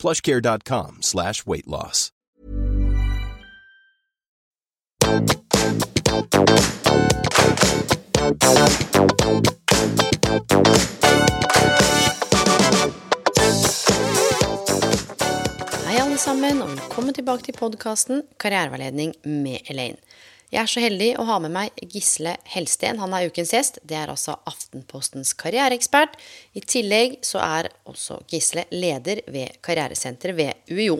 plushcare.com slash weight loss. Hei alle sammen, og velkommen tilbake til podkasten Karriereveiledning med Elaine. Jeg er så heldig å ha med meg Gisle Helsten. Han er ukens gjest. Det er altså Aftenpostens karriereekspert. I tillegg så er også Gisle leder ved karrieresenteret ved UiO.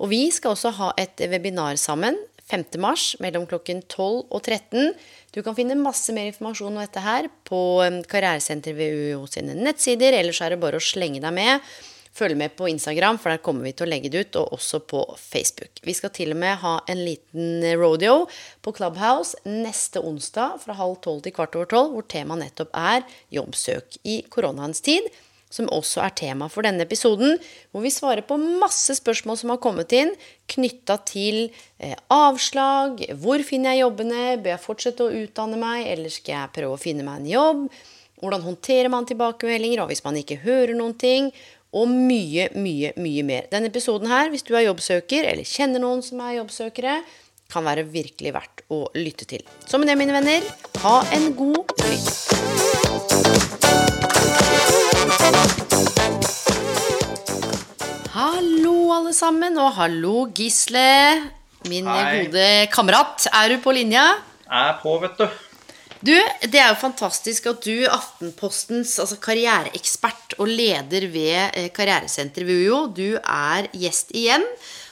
Og vi skal også ha et webinar sammen 5. mars mellom klokken 12 og 13. Du kan finne masse mer informasjon om dette her på um, karrieresenteret ved UiO sine nettsider. Ellers er det bare å slenge deg med. Følg med på Instagram, for der kommer vi til å legge det ut, og også på Facebook. Vi skal til og med ha en liten rodeo på Clubhouse neste onsdag fra halv tolv til kvart over tolv, hvor temaet nettopp er jobbsøk i koronaens tid. Som også er tema for denne episoden, hvor vi svarer på masse spørsmål som har kommet inn knytta til eh, avslag, hvor finner jeg jobbene, bør jeg fortsette å utdanne meg, eller skal jeg prøve å finne meg en jobb? Hvordan håndterer man tilbakemeldinger, og hvis man ikke hører noen ting? Og mye, mye, mye mer. Denne episoden her, hvis du er jobbsøker eller kjenner noen som er jobbsøkere, kan være virkelig verdt å lytte til. Så med det, mine venner, ha en god lytt. Hallo, alle sammen, og hallo, Gisle. Min Hei. gode kamerat. Er du på linja? Jeg er på, vet du. Du, det er jo fantastisk at du, Aftenpostens altså karriereekspert og leder ved eh, Karrieresenteret ved UiO, du er gjest igjen.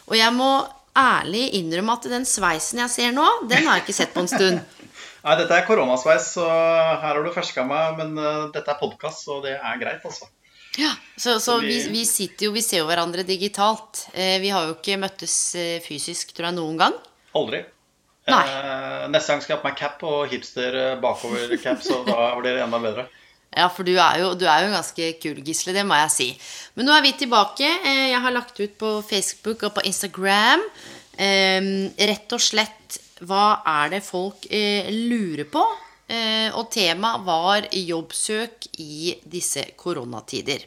Og jeg må ærlig innrømme at den sveisen jeg ser nå, den har jeg ikke sett på en stund. Nei, dette er koronasveis, så her har du ferska meg. Men eh, dette er podkast, så det er greit, altså. Ja, Så, så vi, Vi- sitter jo, vi ser jo hverandre digitalt. Eh, vi har jo ikke møttes fysisk, tror jeg, noen gang. Aldri. Eh, neste gang skal jeg ha på meg cap og hipster eh, bakover-cap, så da blir det enda bedre. Ja, for du er, jo, du er jo ganske kul, Gisle. Det må jeg si. Men nå er vi tilbake. Eh, Jeg har lagt ut på Facebook og på Instagram eh, rett og slett hva er det folk eh, lurer på? Eh, og temaet var jobbsøk i disse koronatider.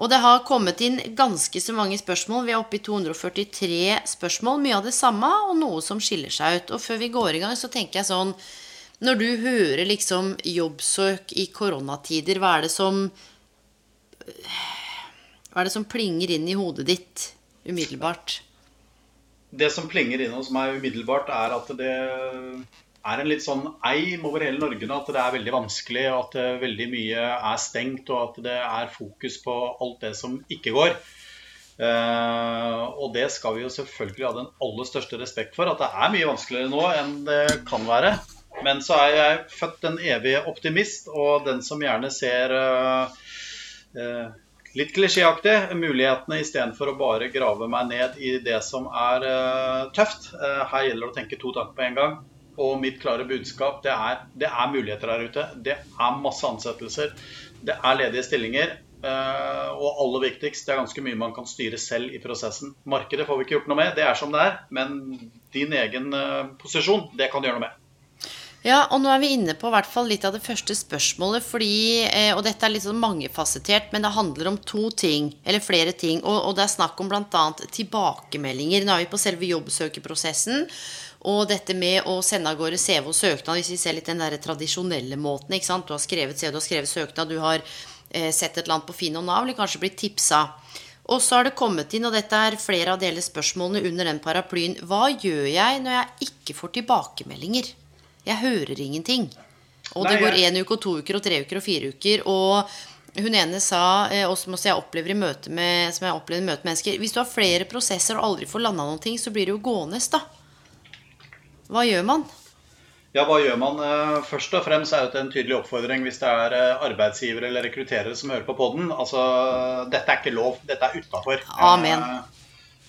Og det har kommet inn ganske så mange spørsmål. Vi er oppe i 243 spørsmål. Mye av det samme, og noe som skiller seg ut. Og før vi går i gang, så tenker jeg sånn Når du hører liksom jobbsøk i koronatider, hva er det som Hva er det som plinger inn i hodet ditt umiddelbart? Det som plinger inn hos meg umiddelbart, er at det er en litt sånn eim over hele Norge nå. At det er veldig vanskelig, og at eh, veldig mye er stengt, og at det er fokus på alt det som ikke går. Uh, og det skal vi jo selvfølgelig ha den aller største respekt for. At det er mye vanskeligere nå enn det kan være. Men så er jeg født en evig optimist, og den som gjerne ser uh, uh, litt klisjéaktig mulighetene istedenfor å bare grave meg ned i det som er tøft. Her gjelder det å tenke to tanker på en gang. Og mitt klare budskap det er, det er muligheter der ute. Det er masse ansettelser. Det er ledige stillinger. eh, og aller viktigst, det er ganske mye man kan styre selv i prosessen. Markedet får vi ikke gjort noe med, det er som det er. Men din egen eh, posisjon, det kan du gjøre noe med. Ja, og nå er vi inne på hvert fall litt av det første spørsmålet, fordi, eh, og dette er litt sånn mangefasettert, men det handler om to ting, eller flere ting, og, og det er snakk om bl.a. tilbakemeldinger. Nå er vi på selve jobbsøkeprosessen, og dette med å sende av gårde CV og søknad, hvis vi ser litt den der tradisjonelle måten, ikke sant? Du har skrevet CV, du har skrevet søknad, du har eh, sett et annet på Finn og Nav, eller kanskje blitt tipsa. Og så har det kommet inn, og dette er flere av dele spørsmålene under den paraplyen, hva gjør jeg når jeg ikke får tilbakemeldinger? Jeg hører ingenting. Og det går én uke og to uker og tre uker og fire uker. Og hun ene sa, eh, og som jeg opplever i møte med, som jeg opplever i møte med mennesker Hvis du har flere prosesser og aldri får landa noen ting, så blir det jo gående, da. Hva gjør man? Ja, hva gjør man? Eh, Først og fremst er det en tydelig oppfordring hvis det er eh, arbeidsgivere eller rekrutterere som hører på podden. Altså, dette er ikke lov, dette er utafor. Amen.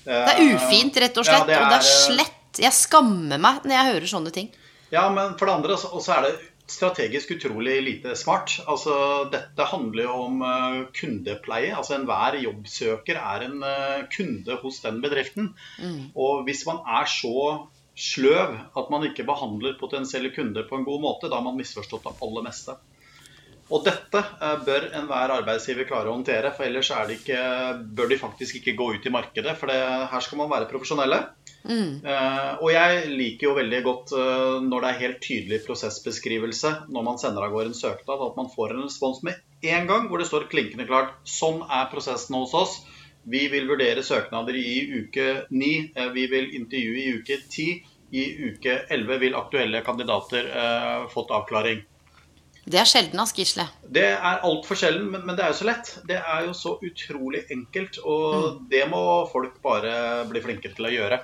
Det er ufint, rett og slett. Ja, det er, og det er eh, slett. Jeg skammer meg når jeg hører sånne ting. Ja, men for det andre så- er det strategisk utrolig lite smart. Altså, dette handler jo om eh, kundepleie. Altså Enhver jobbsøker er en eh, kunde hos den bedriften. Og hvis man er så sløv at man ikke behandler potensielle kunder på en god måte, da har man misforstått det aller meste. Og dette eh, bør enhver arbeidsgiver klare å håndtere, for ellers er det ikke, bør de faktisk ikke gå ut i markedet. For det, her skal man være profesjonelle. Eh, og jeg liker jo veldig godt uh, når det er helt tydelig prosessbeskrivelse når man sender av gårde en søknad, at man får en respons med en gang hvor det står klinkende klart sånn er prosessen hos oss. Vi vil vurdere søknader i uke 9, eh, vi vil intervjue i uke 10. I uke 11 vil aktuelle kandidater eh, fått avklaring. Det er sjelden, ass, Gisle. Det er altfor sjelden, men, men det er jo så lett. Det er jo så utrolig enkelt, og det må folk bare bli flinkere til å gjøre.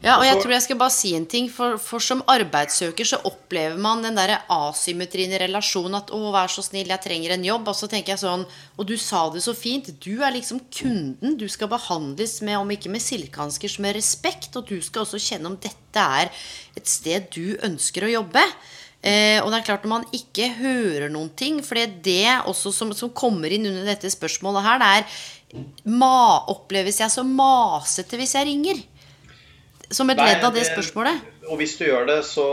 Ja, og jeg tror jeg skal bare si en ting. For, for som arbeidssøker så opplever man den derre asymmetrien i relasjonen. At 'å, vær så snill, jeg trenger en jobb'. Og så tenker jeg sånn Og du sa det så fint. Du er liksom kunden. Du skal behandles med, om ikke med silkehansker, så med respekt. Og du skal også kjenne om dette er et sted du ønsker å jobbe. Eh, og det er klart når man ikke hører noen ting, for det det også som, som kommer inn under dette spørsmålet her, det er ma, Oppleves jeg så masete hvis jeg ringer? Som et ledd av det spørsmålet? Og hvis du gjør det, så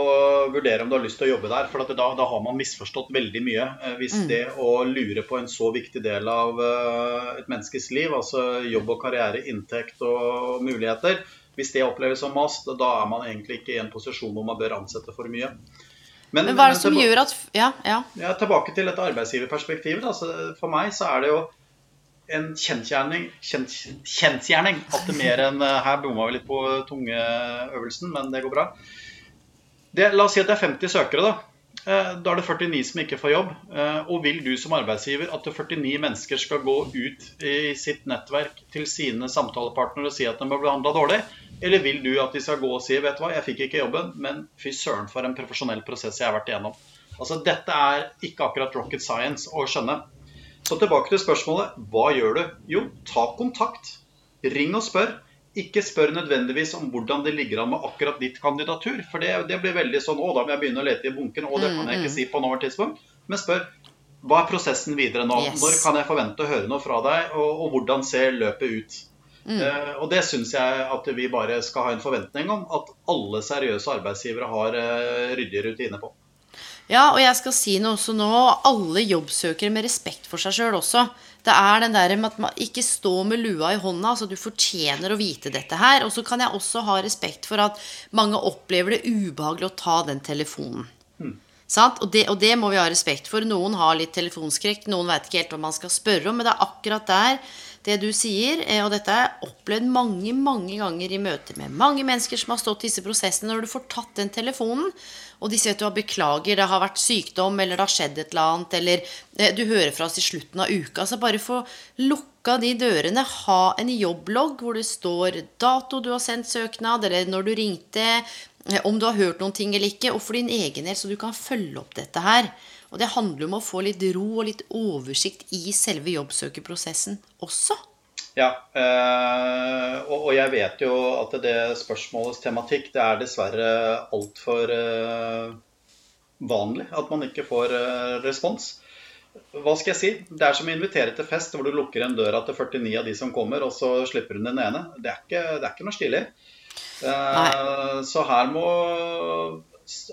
vurder om du har lyst til å jobbe der. For at da, da har man misforstått veldig mye. Hvis Hvis det å lure på en så viktig del av eh, et menneskes liv, altså jobb og karriere, inntekt og muligheter, hvis det oppleves som mast, da er man egentlig ikke i en posisjon hvor man bør ansette for mye. Men hva er det som gjør at Ja, ja. ja, tilbake til dette arbeidsgiverperspektivet. Da. For meg så er det jo en kjensgjerning, kjent, kjensgjerning at det mer enn eh, Her bomma vi litt på tungeøvelsen, men det går bra. Det, la oss si at det er 50 søkere, da. Eh, Da er det 49 som ikke får jobb. Eh, Og vil du som arbeidsgiver at 49 mennesker skal gå ut i sitt nettverk til sine samtalepartnere og si at de ble behandla dårlig? Eller vil du at de skal gå og si vet du hva, jeg fikk ikke jobben, men fy søren for en profesjonell prosess jeg har vært igjennom. Altså, Dette er ikke akkurat rocket science å skjønne. Så tilbake til spørsmålet hva gjør du? Jo, ta kontakt. Ring og spør. Ikke spør nødvendigvis om hvordan det ligger an med akkurat ditt kandidatur. For det, det blir veldig sånn å, da må jeg begynne å lete i bunken. Og det kan jeg ikke si på nåværende tidspunkt. Men spør hva er prosessen videre nå? Yes. Når kan jeg forvente å høre noe fra deg? Og, og hvordan ser løpet ut? Eh, og det syns jeg at vi bare skal ha en forventning om. At alle seriøse arbeidsgivere har eh, ryddige rutiner på. Ja, og jeg skal si noe også nå. Alle jobbsøkere med respekt for seg sjøl også. Det er den der med at man ikke stå med lua i hånda. altså Du fortjener å vite dette her. Og så kan jeg også ha respekt for at mange opplever det ubehagelig å ta den telefonen. Sant? Og, det, og det må vi ha respekt for. Noen har litt telefonskrekk, noen veit ikke helt hva man skal spørre om. Men det er akkurat der det du sier, eh, og dette har jeg opplevd mange mange ganger i møter med mange mennesker som har stått i disse prosessene, når du får tatt den telefonen, og de sier at du har beklager, det har vært sykdom, eller det har skjedd et eller annet, eller eh, du hører fra oss i slutten av uka. Så bare få lukka de dørene, ha en jobblogg hvor det står dato du har sendt søknad, eller når du ringte, eh, om du har hørt noen ting eller ikke, og for din egen del, så du kan følge opp dette her. Og det handler om å få litt ro og litt oversikt i selve jobbsøkerprosessen også. Ja, eh, og, og jeg vet jo at det spørsmålets tematikk det er dessverre altfor eh, vanlig at man ikke får eh, respons. Hva skal jeg si? Det er som å invitere til fest hvor du lukker en døra til 49 av de som kommer, og så slipper hun den ene. Det er ikke, det er ikke noe stilig. Så her må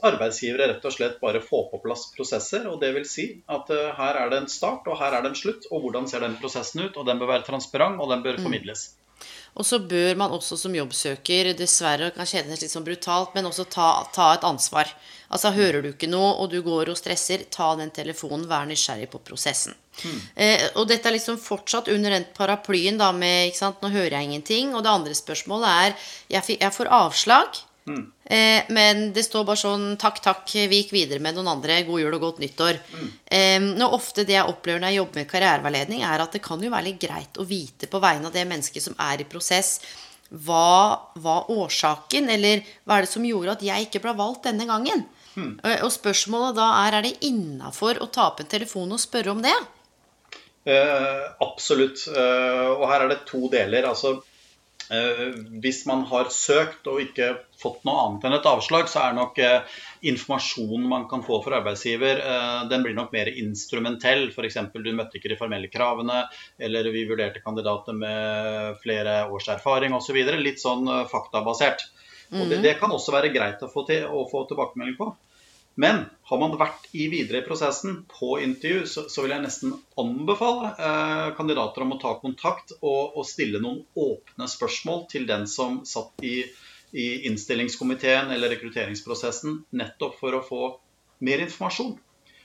arbeidsgivere rett og slett bare få på plass prosesser. og det vil si at eh, her er det en start og her er det en slutt. Og hvordan ser den prosessen ut? Og den bør være transparent, og den bør formidles. Og så bør man også som jobbsøker, dessverre kan kjennes litt sånn brutalt, men også ta, ta et ansvar. Altså Hører du ikke noe, og du går og stresser, ta den telefonen, vær nysgjerrig på prosessen. Eh, og dette er liksom fortsatt under den paraplyen da med ikke sant, Nå hører jeg ingenting. Og det andre spørsmålet er Jeg, jeg får avslag. Eh, men det står bare sånn Takk, takk, vi gikk videre med noen andre. God jul og godt nyttår. Eh, nå ofte det jeg opplever når jeg jobber med karriereveiledning, er at det kan jo være litt greit å vite på vegne av det mennesket som er i prosess, hva var årsaken, eller hva er det som gjorde at jeg ikke ble valgt denne gangen? Mm. Og spørsmålet da er er det innafor å ta opp en telefon og spørre om det? Eh, absolutt. Eh, og her er det to deler. Altså, Eh, hvis man har søkt og ikke fått noe annet enn et avslag, så er nok eh, informasjonen man kan få fra arbeidsgiver, eh, den blir nok mer instrumentell. F.eks. du møtte ikke de formelle kravene, eller vi vurderte kandidater med flere års erfaring osv. Litt sånn faktabasert. Og det, mhm. det, kan også være greit å få, til, å få tilbakemelding på. Men har man vært i videre i prosessen på intervju, så, så vil jeg nesten anbefale eh, kandidater om å ta kontakt og, og, stille noen åpne spørsmål til den som satt i, i innstillingskomiteen eller rekrutteringsprosessen, nettopp for å få mer informasjon.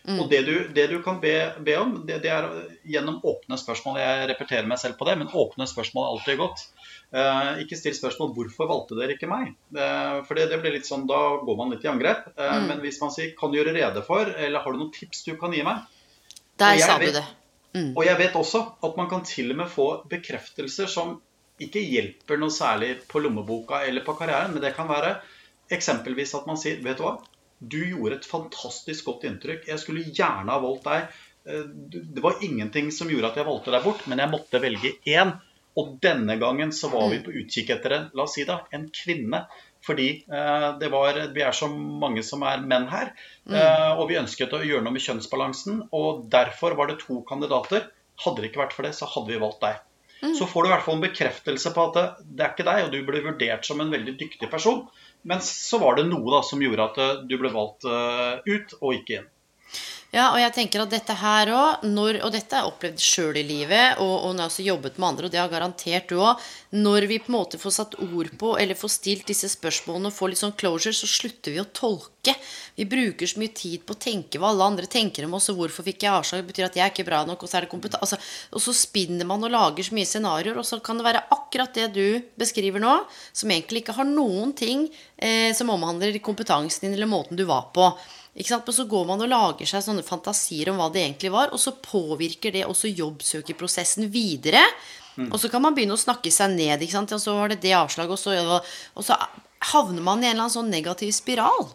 Mm. Og det du, det du, kan be, be om, det, det, er gjennom åpne spørsmål. Jeg repeterer meg selv på det, men åpne spørsmål er alltid godt. Eh, ikke still spørsmål 'hvorfor valgte dere ikke meg'? Eh, for det, det, blir litt sånn, Da går man litt i angrep. Eh, mm. Men hvis man sier 'kan du gjøre rede for', eller 'har du noen tips du kan gi meg'? Der sa du det. Mm. Og jeg vet også at man kan til og med få bekreftelser som ikke hjelper noe særlig på lommeboka eller på karrieren, men det kan være eksempelvis at man sier 'vet du hva', du gjorde et fantastisk godt inntrykk. Jeg skulle gjerne ha valgt deg. Eh, det var ingenting som gjorde at jeg valgte deg bort, men jeg måtte velge én. Og denne gangen så var vi mm. på utkikk etter en, la oss si da, en kvinne. Fordi eh, det var, vi er så mange som er menn her. Mm. Eh, og vi ønsket å gjøre noe med kjønnsbalansen. Og derfor var det to kandidater. Hadde det ikke vært for det, så hadde vi valgt deg. Mm. Så får du i hvert fall en bekreftelse på at det, det er ikke deg, og du ble vurdert som en veldig dyktig person. Men så var det noe da som gjorde at eh, du ble valgt eh, ut og ikke inn. Ja, og jeg tenker at dette her òg, og dette jeg opplevd sjøl i livet, og, og når jeg har også jobbet med andre, og det har garantert du òg, når vi på en måte får satt ord på eller får stilt disse spørsmålene og får litt sånn closure, så slutter vi å tolke. Vi bruker så mye tid på å tenke hva alle andre tenker om oss, og hvorfor fikk jeg avslag, det betyr at jeg er ikke bra nok, og så er det kompetanse altså, Og så spinner man og lager så mye scenarioer, og så kan det være akkurat det du beskriver nå, som egentlig ikke har noen ting eh, som omhandler kompetansen din eller måten du var på. Men så går man og lager seg sånne fantasier om hva det egentlig var, og så påvirker det også jobbsøkerprosessen videre. Mm. Og så kan man begynne å snakke seg ned, ikke sant? og så var det det avslaget, og så, og så havner man i en eller annen sånn negativ spiral.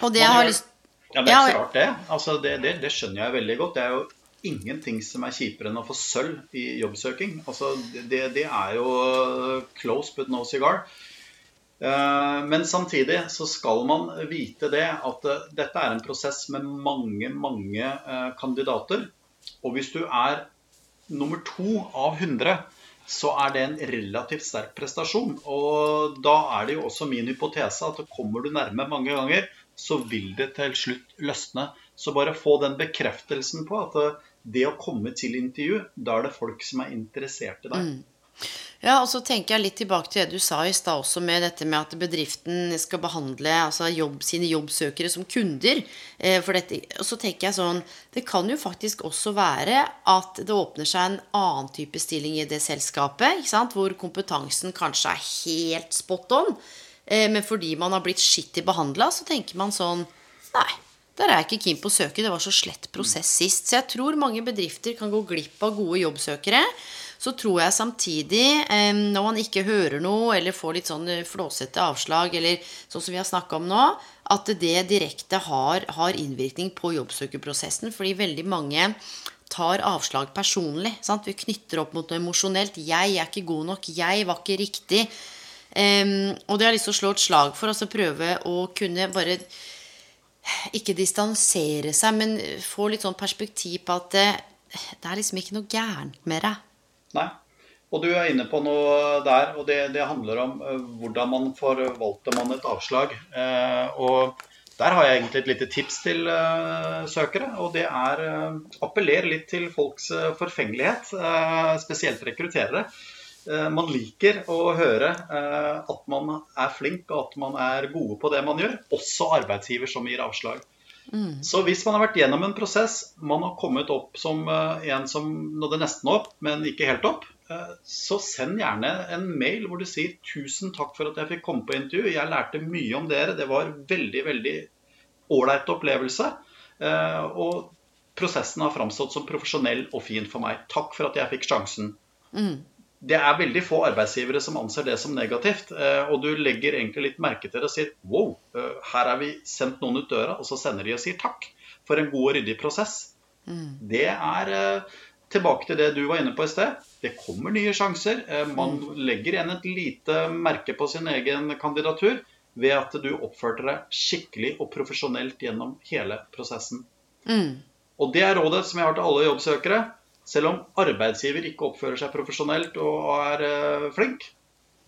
Og det jeg har lyst Ja, det er ikke rart, det. Altså, det, det. det, skjønner jeg veldig godt. Det er jo ingenting som er kjipere enn å få sølv i jobbsøking. Altså, det, det er jo close but no cigar. Eh, men samtidig så skal man vite det at eh, dette er en prosess med mange, mange eh, kandidater. Og hvis du er nummer to av 100, så er det en relativt sterk prestasjon. Og da er det jo også min hypotese at kommer du nærme mange ganger, så vil det til slutt løsne. Så bare få den bekreftelsen på at det å komme til intervju, da er det folk som er interessert i deg. Mm. Ja, og så tenker jeg litt tilbake til det du sa i stad også, med dette med at bedriften skal behandle altså jobb, sine jobbsøkere som kunder. Eh, for dette. Og så tenker jeg sånn Det kan jo faktisk også være at det åpner seg en annen type stilling i det selskapet, ikke sant? hvor kompetansen kanskje er helt spot on. Eh, men fordi man har blitt skittig behandla, så tenker man sånn Nei, der er jeg ikke keen på å søke. Det var så slett prosess sist. Så jeg tror mange bedrifter kan gå glipp av gode jobbsøkere. Så tror jeg samtidig, når man ikke hører noe eller får litt sånn eh, flåsete avslag, eller sånn som vi har snakka om nå, at det direkte har, har innvirkning på jobbsøkerprosessen. Fordi veldig mange tar avslag personlig. Sant? Vi knytter opp mot noe emosjonelt. 'Jeg er ikke god nok. Jeg var ikke riktig.' Um, og det har jeg lyst til å slå et slag for. Altså prøve å kunne bare ikke distansere seg, men få litt sånn perspektiv på at det, det er liksom ikke noe gærent med deg. Nei. Og du er inne på noe der, og det, det handler om uh, hvordan man forvalter man et avslag. Eh, og der har jeg egentlig et lite tips til uh, søkere, og det er uh, appeller litt til folks forfengelighet, spesielt rekrutterere. Man liker å høre at man er flink og at man er gode på det man gjør, også arbeidsgiver som gir avslag. Mm. Så hvis man har vært gjennom en prosess, man har kommet opp som uh, en som nådde nesten opp, men ikke helt opp, så send gjerne en mail hvor du sier 'tusen takk for at jeg fikk komme på intervju'. Jeg lærte mye om dere. Det var veldig, veldig ålreit opplevelse. Og prosessen har framstått som profesjonell og fin for meg. Takk for at jeg fikk sjansen. Mm det er veldig få arbeidsgivere som anser det som negativt. Eh, og du legger egentlig litt merke til det og sier wow, eh, her er vi sendt noen ut døra, og så sender de og sier takk for en god og ryddig prosess. Mm. Det er eh, tilbake til det du var inne på i sted. Det kommer nye sjanser. Man legger igjen et lite merke på sin egen kandidatur ved at du oppførte deg skikkelig og profesjonelt gjennom hele prosessen. Mm. Og det er rådet som jeg har til alle jobbsøkere. Selv om arbeidsgiver ikke oppfører seg profesjonelt og er uh, flink,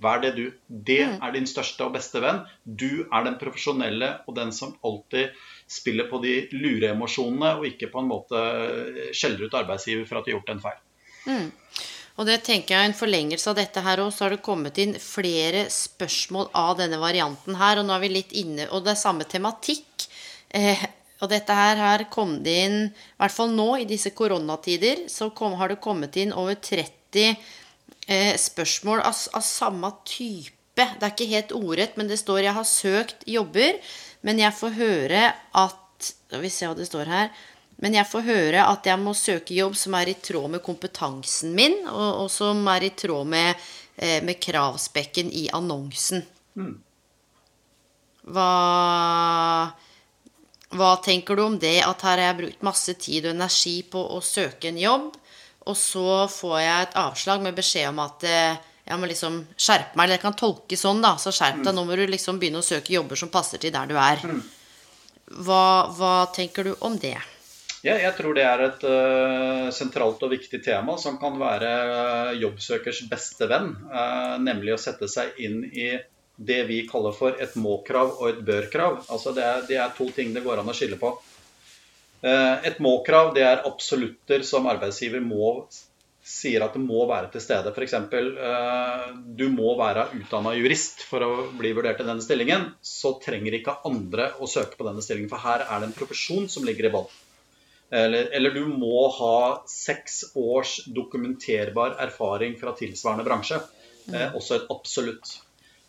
vær det du. Det Mm. er din største og beste venn. Du er den profesjonelle og den som alltid spiller på de lure emosjonene, og ikke på en måte eh, skjeller ut arbeidsgiver for at de har gjort en feil. Mm. Og det tenker jeg er en forlengelse av dette her òg, så har det kommet inn flere spørsmål av denne varianten her. Og nå er vi litt inne Og det er samme tematikk. Eh, og dette her, her kom det inn I hvert fall nå, i disse koronatider, så kom, har det kommet inn over 30 eh, spørsmål av, av samme type. Det er ikke helt ordrett, men det står 'Jeg har søkt jobber', men jeg får høre at Skal vi se hva det står her. Men jeg får høre at jeg må søke jobb som er i tråd med kompetansen min, og, og som er i tråd med, eh, med kravspekken i annonsen. Hva, hva tenker du om det? At her har jeg brukt masse tid og energi på å søke en jobb, og så får jeg et avslag med beskjed om at eh, jeg må liksom skjerpe meg. Eller jeg kan tolke sånn, da. Så skjerp deg. Nå må du liksom begynne å søke jobber som passer til der du er. Hva, hva tenker du om det? Ja, jeg tror det er et uh, sentralt og viktig tema som kan være eh, jobbsøkers beste venn. Uh, nemlig å sette seg inn i det vi kaller for et må-krav og et bør-krav. Altså det er, det er to ting det går an å skille på. Eh, et må-krav det er absolutter som arbeidsgiver må sier at det må være til stede. F.eks. Uh, du må være utdanna jurist for å bli vurdert i denne stillingen. Så trenger ikke andre å søke på denne stillingen, for her er det en profesjon som ligger i bånn. Eller, eller, du må ha seks års dokumenterbar erfaring fra tilsvarende bransje. Eh, også et absolutt.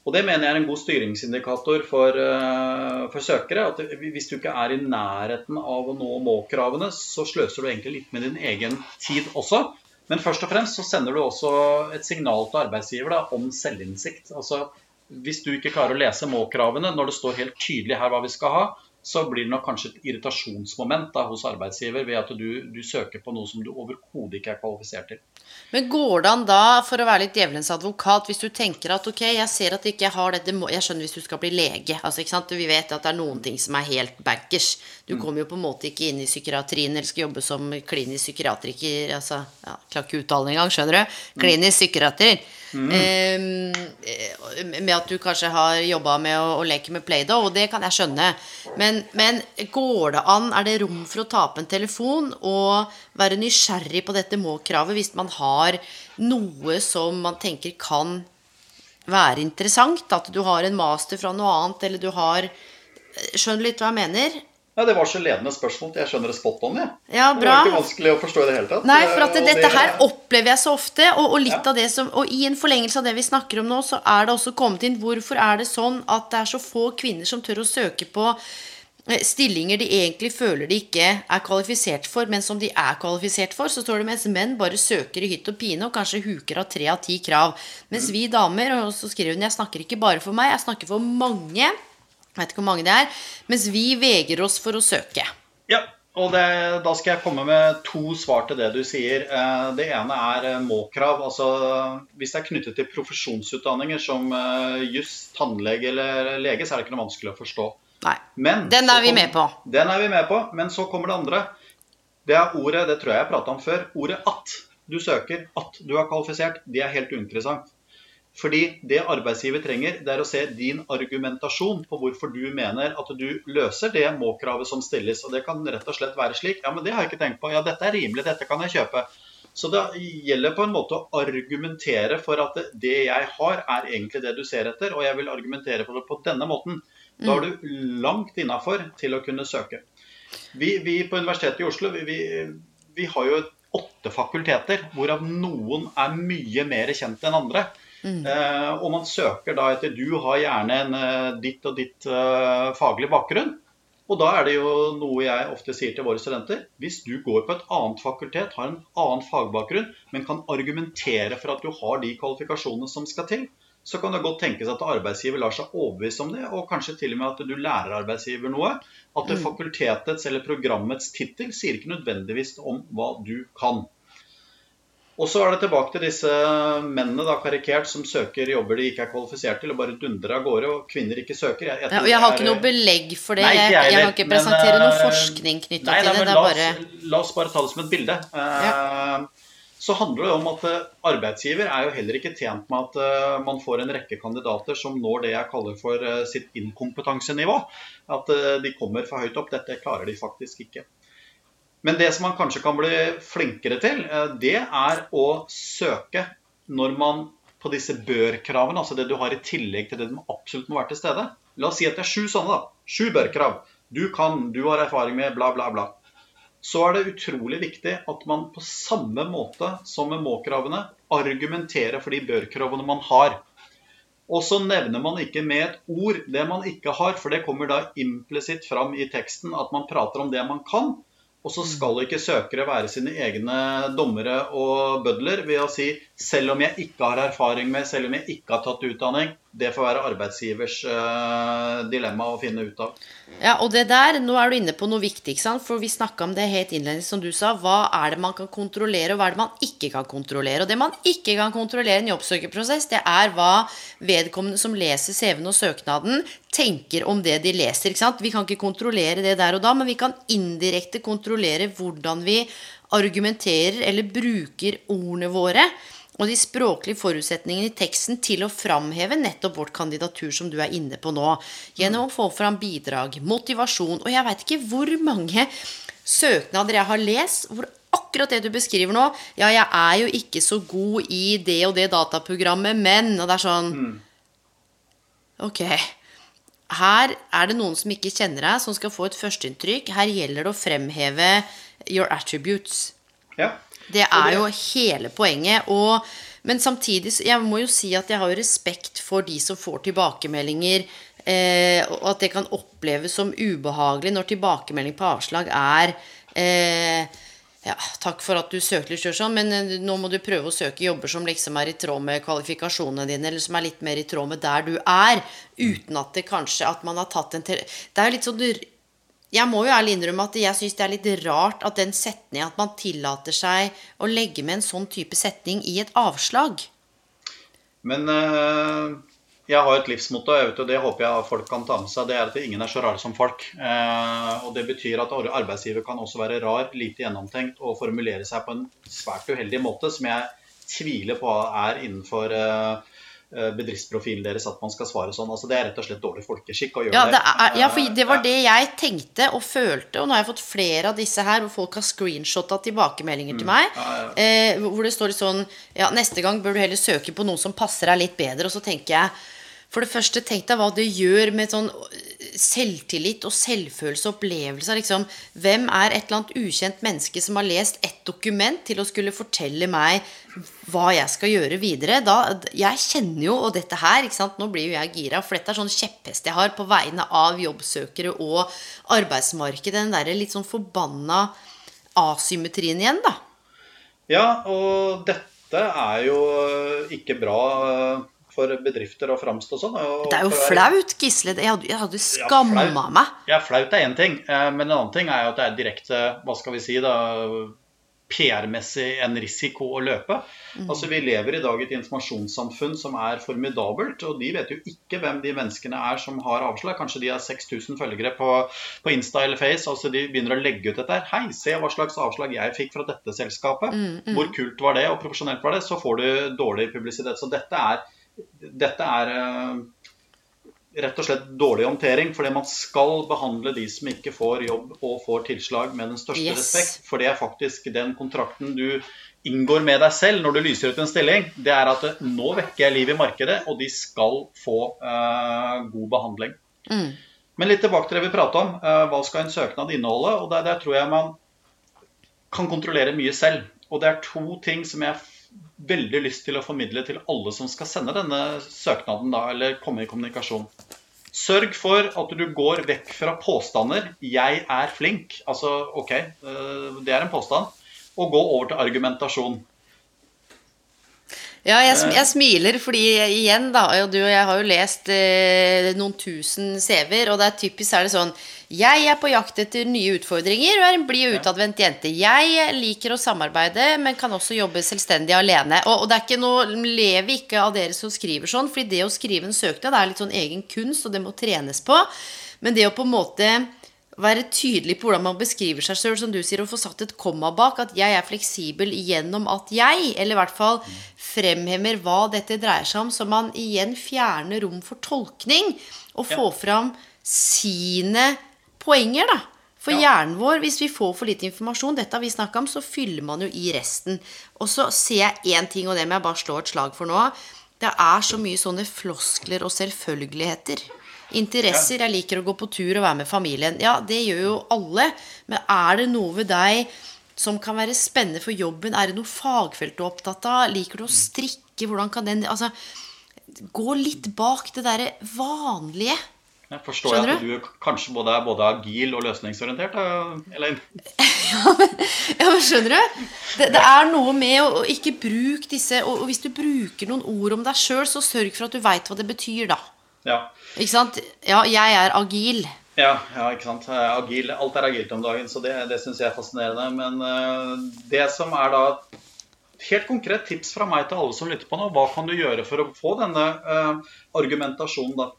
Og Det mener jeg er en god styringsindikator for, uh, for søkere. at Hvis du ikke er i nærheten av å nå må-kravene, så sløser du egentlig litt med din egen tid også. Men først og fremst så sender du også et signal til arbeidsgiver da, om selvinnsikt. Altså, Hvis du ikke klarer å lese må-kravene når det står helt tydelig her hva vi skal ha, så blir det nok kanskje et irritasjonsmoment da, hos arbeidsgiver ved at du, du søker på noe som du overhodet ikke er kvalifisert til. Men går det an da, for å være litt djevelens advokat, hvis du tenker at ok, jeg ser at ikke jeg har dette Jeg skjønner hvis du skal bli lege. altså ikke sant, Vi vet at det er noen ting som er helt bankers. Du kommer jo på en måte ikke inn i psykiatrien eller skal jobbe som klinisk psykiatriker. altså, ja, Klarer ikke uttale engang, skjønner du? Klinisk psykiater. Eh, med at du kanskje har jobba med å, å, leke med Play-Doh, og det kan jeg skjønne. Men, men, går det an, er det rom for å tape en telefon og være nysgjerrig på dette må-kravet hvis man har noe som man tenker kan være interessant? At du har en master fra noe annet, eller du har Skjønner du litt hva jeg mener? Ja, Det var så ledende spørsmål. Jeg skjønner det spot on. Ja. Ja, bra. Det var ikke vanskelig å forstå i det hele tatt. Nei, for at det, dette her opplever jeg så ofte, og, og litt Ja. av det som Og i en forlengelse av det vi snakker om nå, så er det også kommet inn Hvorfor er det sånn at det er så få kvinner som tør å søke på stillinger de egentlig føler de ikke er kvalifisert for, men som de er kvalifisert for, så står det mens menn bare søker i hytt og pine og kanskje huker av tre av ti krav. Mens vi damer, og så skriver hun jeg snakker ikke bare for meg, jeg snakker for mange, jeg vet ikke hvor mange det er, mens vi vegrer oss for å søke. Ja, og det, da skal jeg komme med to svar til det du sier. Eh, Det ene er eh, må-krav. Altså, hvis det er knyttet til profesjonsutdanninger som eh, juss, tannlege eller lege, så er det ikke noe vanskelig å forstå. Nei. Men Den er vi kom- med på. Den er vi med på, men så kommer det andre. Det er ordet, det tror jeg jeg prata om før, ordet at. Du søker at du er kvalifisert. Det er helt uinteressant. Fordi det arbeidsgiver trenger, det er å se din argumentasjon på hvorfor du mener at du løser det må-kravet som stilles. Og det kan rett og slett være slik. Ja, men det har jeg ikke tenkt på. Ja, dette er rimelig, dette kan jeg kjøpe. Så det gjelder på en måte å argumentere for at det jeg har, er egentlig det du ser etter, og jeg vil argumentere for det på denne måten. Da er du langt innafor til å kunne søke. Vi, vi på Universitetet i Oslo vi, vi, har jo åtte fakulteter, hvorav noen er mye mer kjent enn andre. Eh, og man søker da etter Du har gjerne en eh, ditt og ditt eh, faglig bakgrunn. Og da er det jo noe jeg ofte sier til våre studenter. Hvis du går på et annet fakultet, har en annen fagbakgrunn, men kan argumentere for at du har de kvalifikasjonene som skal til, så kan det godt tenkes at arbeidsgiver lar seg overbevise om det, og kanskje til og med at du lærer arbeidsgiver noe. At det fakultetets eller programmets tittel sier ikke nødvendigvis om hva du kan. Og så er det tilbake til disse mennene da, karikert som søker jobber de ikke er kvalifisert til, og bare dundrer av gårde, og kvinner ikke søker. Jeg, jeg, ja, jeg har ikke noe belegg for det. Nei, jeg, jeg, kan ikke presentere men, noe eh, forskning knytta til det. det la, bare... la, oss bare ta det som et bilde. Ja. Så handler det om at uh, arbeidsgiver er jo heller ikke tjent med at uh, man får en rekke kandidater som når det jeg kaller for sitt inkompetansenivå. At de kommer for høyt opp. Dette klarer de faktisk ikke. Men det som man kanskje kan bli flinkere til, eh, det er å søke når man på disse bør-kravene, altså det du har i tillegg til det du absolutt må være til stede. La oss si at det er sju sånne, da. Sju bør-krav. Du kan, du har erfaring med, bla, bla, bla. Så er det utrolig viktig at man på samme måte som med må-kravene argumenterer for de bør-kravene man har. Og så nevner man ikke med et ord det man ikke har, for det kommer da implisitt fram i teksten at man prater om det man kan. Og så skal ikke søkere være sine egne dommere og bødler ved å si selv om jeg ikke har erfaring med, selv om jeg ikke har tatt utdanning, det får være arbeidsgivers uh, dilemma å finne ut av. Ja, og det der, nå er du inne på noe viktig, ikke sant? for vi snakka om det helt innledningsvis, som du sa. Hva er det man kan kontrollere, og hva er det man ikke kan kontrollere? Og det man ikke kan kontrollere i en jobbsøkerprosess, det er hva vedkommende som leser CV-en og søknaden, tenker om det de leser. ikke sant? Vi kan ikke kontrollere det der og da, men vi kan indirekte kontrollere hvordan vi argumenterer eller bruker ordene våre og de språklige forutsetningene i teksten til å framheve nettopp vårt kandidatur, som du er inne på nå. Gjennom å få fram bidrag, motivasjon. Og jeg veit ikke hvor mange søknader jeg har lest hvor akkurat det du beskriver nå Ja, jeg er jo ikke så god i det og det dataprogrammet, men Og det er sånn mm. Ok. Her er det noen som ikke kjenner deg, som skal få et førsteinntrykk. Her gjelder det å fremheve your attributes. Ja. Det er jo hele poenget. Og, men samtidig Jeg må jo si at jeg har jo respekt for de som får tilbakemeldinger. Eh, og at det kan oppleves som ubehagelig når tilbakemelding på avslag er eh, ja, takk for at du søkte litt sjøl sånn, men eh, nå må du prøve å søke jobber som liksom er i tråd med kvalifikasjonene dine, eller som er litt mer i tråd med der du er, uten at det kanskje at man har tatt en Det er jo litt sånn jeg må jo ærlig innrømme at jeg syns det er litt rart at den setningen at man tillater seg å legge med en sånn type setning i et avslag. Men øh, jeg har et livsmotto, og det håper jeg folk kan ta med seg. Det er at ingen er så rare som folk. Eh, og det betyr at arbeidsgiver kan også være rar, lite gjennomtenkt og formulere seg på en svært uheldig måte, som jeg tviler på er innenfor Eh, bedriftsprofilen deres at man skal svare sånn. Altså, det er rett og slett dårlig folkeskikk å gjøre ja, det. Er, ja, for det var det jeg tenkte og følte, og nå har jeg fått flere av disse her hvor folk har screenshotta tilbakemeldinger til mm. meg. Ja, ja. Eh, hvor det står litt sånn Ja, neste gang bør du heller søke på noen som passer deg litt bedre. Og så tenker jeg For det første, tenk deg hva det gjør med sånn selvtillit og selvfølelse og opplevelser. Liksom, hvem er et eller annet ukjent menneske som har lest et dokument til å skulle fortelle meg hva jeg skal gjøre videre? Da, jeg kjenner jo, og dette her Nå blir jo jeg gira, for dette er sånn kjepphest jeg har på vegne av jobbsøkere og arbeidsmarkedet. Den derre litt sånn forbanna asymmetrien igjen, da. Ja, og dette er jo ikke bra for bedrifter å framstå sånn. det er jo flaut, Gisle. Jeg hadde, jeg hadde skamma ja, meg. Ja, flaut er én ting. Eh, men en annen ting er jo at det er direkte hva skal vi si da, PR-messig en risiko å løpe. Mm. Altså Vi lever i dag i et informasjonssamfunn som er formidabelt. Og de vet jo ikke hvem de menneskene er som har avslag. Kanskje de har 6000 følgere på, på, Insta eller Face. altså De begynner å legge ut dette her. Hei, se hva slags avslag jeg fikk fra dette selskapet. Mm, mm. Hvor kult var det, og profesjonelt var det? Så får du dårlig publisitet. Så dette er dette er eh, rett og slett dårlig håndtering. Fordi man skal behandle de som ikke får jobb og får tilslag, med den største yes. respekt. For det er faktisk den kontrakten du inngår med deg selv når du lyser ut en stilling. Det er at nå vekker jeg liv i markedet, og de skal få uh, god behandling. Mm. Men litt tilbake til det vi pratet om. Uh, hva skal en søknad inneholde? Og der, der tror jeg man kan kontrollere mye selv. Og det er to ting som jeg veldig lyst til å formidle til alle som skal sende denne søknaden, da, eller komme i kommunikasjon. Sørg for at du går vekk fra påstander 'jeg er flink', altså OK, eh, det er en påstand, og gå over til argumentasjon. Ja, jeg, jeg, smiler fordi igjen, da, og du og jeg har jo lest eh, noen tusen CV-er, og det er typisk er det sånn Jeg er på jakt etter nye utfordringer og er en blid og utadvendt jente. Jeg liker å samarbeide, men kan også jobbe selvstendig alene. Og, og det er ikke noe Lever ikke av dere som skriver sånn, fordi det å skrive en søknad er litt sånn egen kunst, og det må trenes på. Men det å på en måte være tydelig på hvordan man beskriver seg sjøl, som du sier, og få satt et komma bak. At jeg er fleksibel gjennom at jeg, eller i hvert fall fremhever hva dette dreier seg om, så man igjen fjerner rom for tolkning, og får ja. fram sine poenger, da. For ja. hjernen vår, hvis vi får for lite informasjon, dette har vi snakka om, så fyller man jo i resten. Og så ser jeg én ting, og det må jeg bare slå et slag for nå. Det er så mye sånne floskler og selvfølgeligheter. Interesser. Jeg liker å gå på tur og være med familien. Ja, det gjør jo alle. Men er det noe ved deg som kan være spennende for jobben? Er det noe fagfelt du er opptatt av? Liker du å strikke? Hvordan kan den Altså, gå litt bak det derre vanlige. Jeg forstår jeg at du kanskje både er både agil og løsningsorientert? Elaine? ja, men, ja, men skjønner du? Det, det, er noe med å, å ikke bruke disse og, og, hvis du bruker noen ord om deg sjøl, så sørg for at du veit hva det betyr, da. Ja. Ikke sant? Ja, jeg er agil. Ja, ja, ikke sant. Agil, alt er agilt om dagen, så det, det syns jeg er fascinerende. Men uh, det som er da helt konkret tips fra meg til alle som lytter på nå, hva kan du gjøre for å få denne uh, argumentasjonen, da?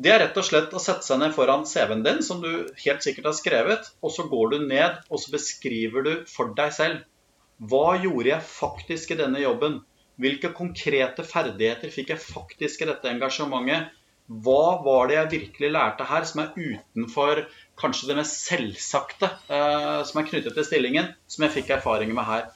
Det er rett og slett å sette seg ned foran CV-en din, som du helt sikkert har skrevet, og så går du ned og så beskriver du for deg selv. Hva gjorde jeg faktisk i denne jobben? Hvilke konkrete ferdigheter fikk jeg faktisk i dette engasjementet? Hva var det jeg virkelig lærte her som er utenfor kanskje det mest selvsagte eh, som er knyttet til stillingen, som jeg fikk erfaringer med her?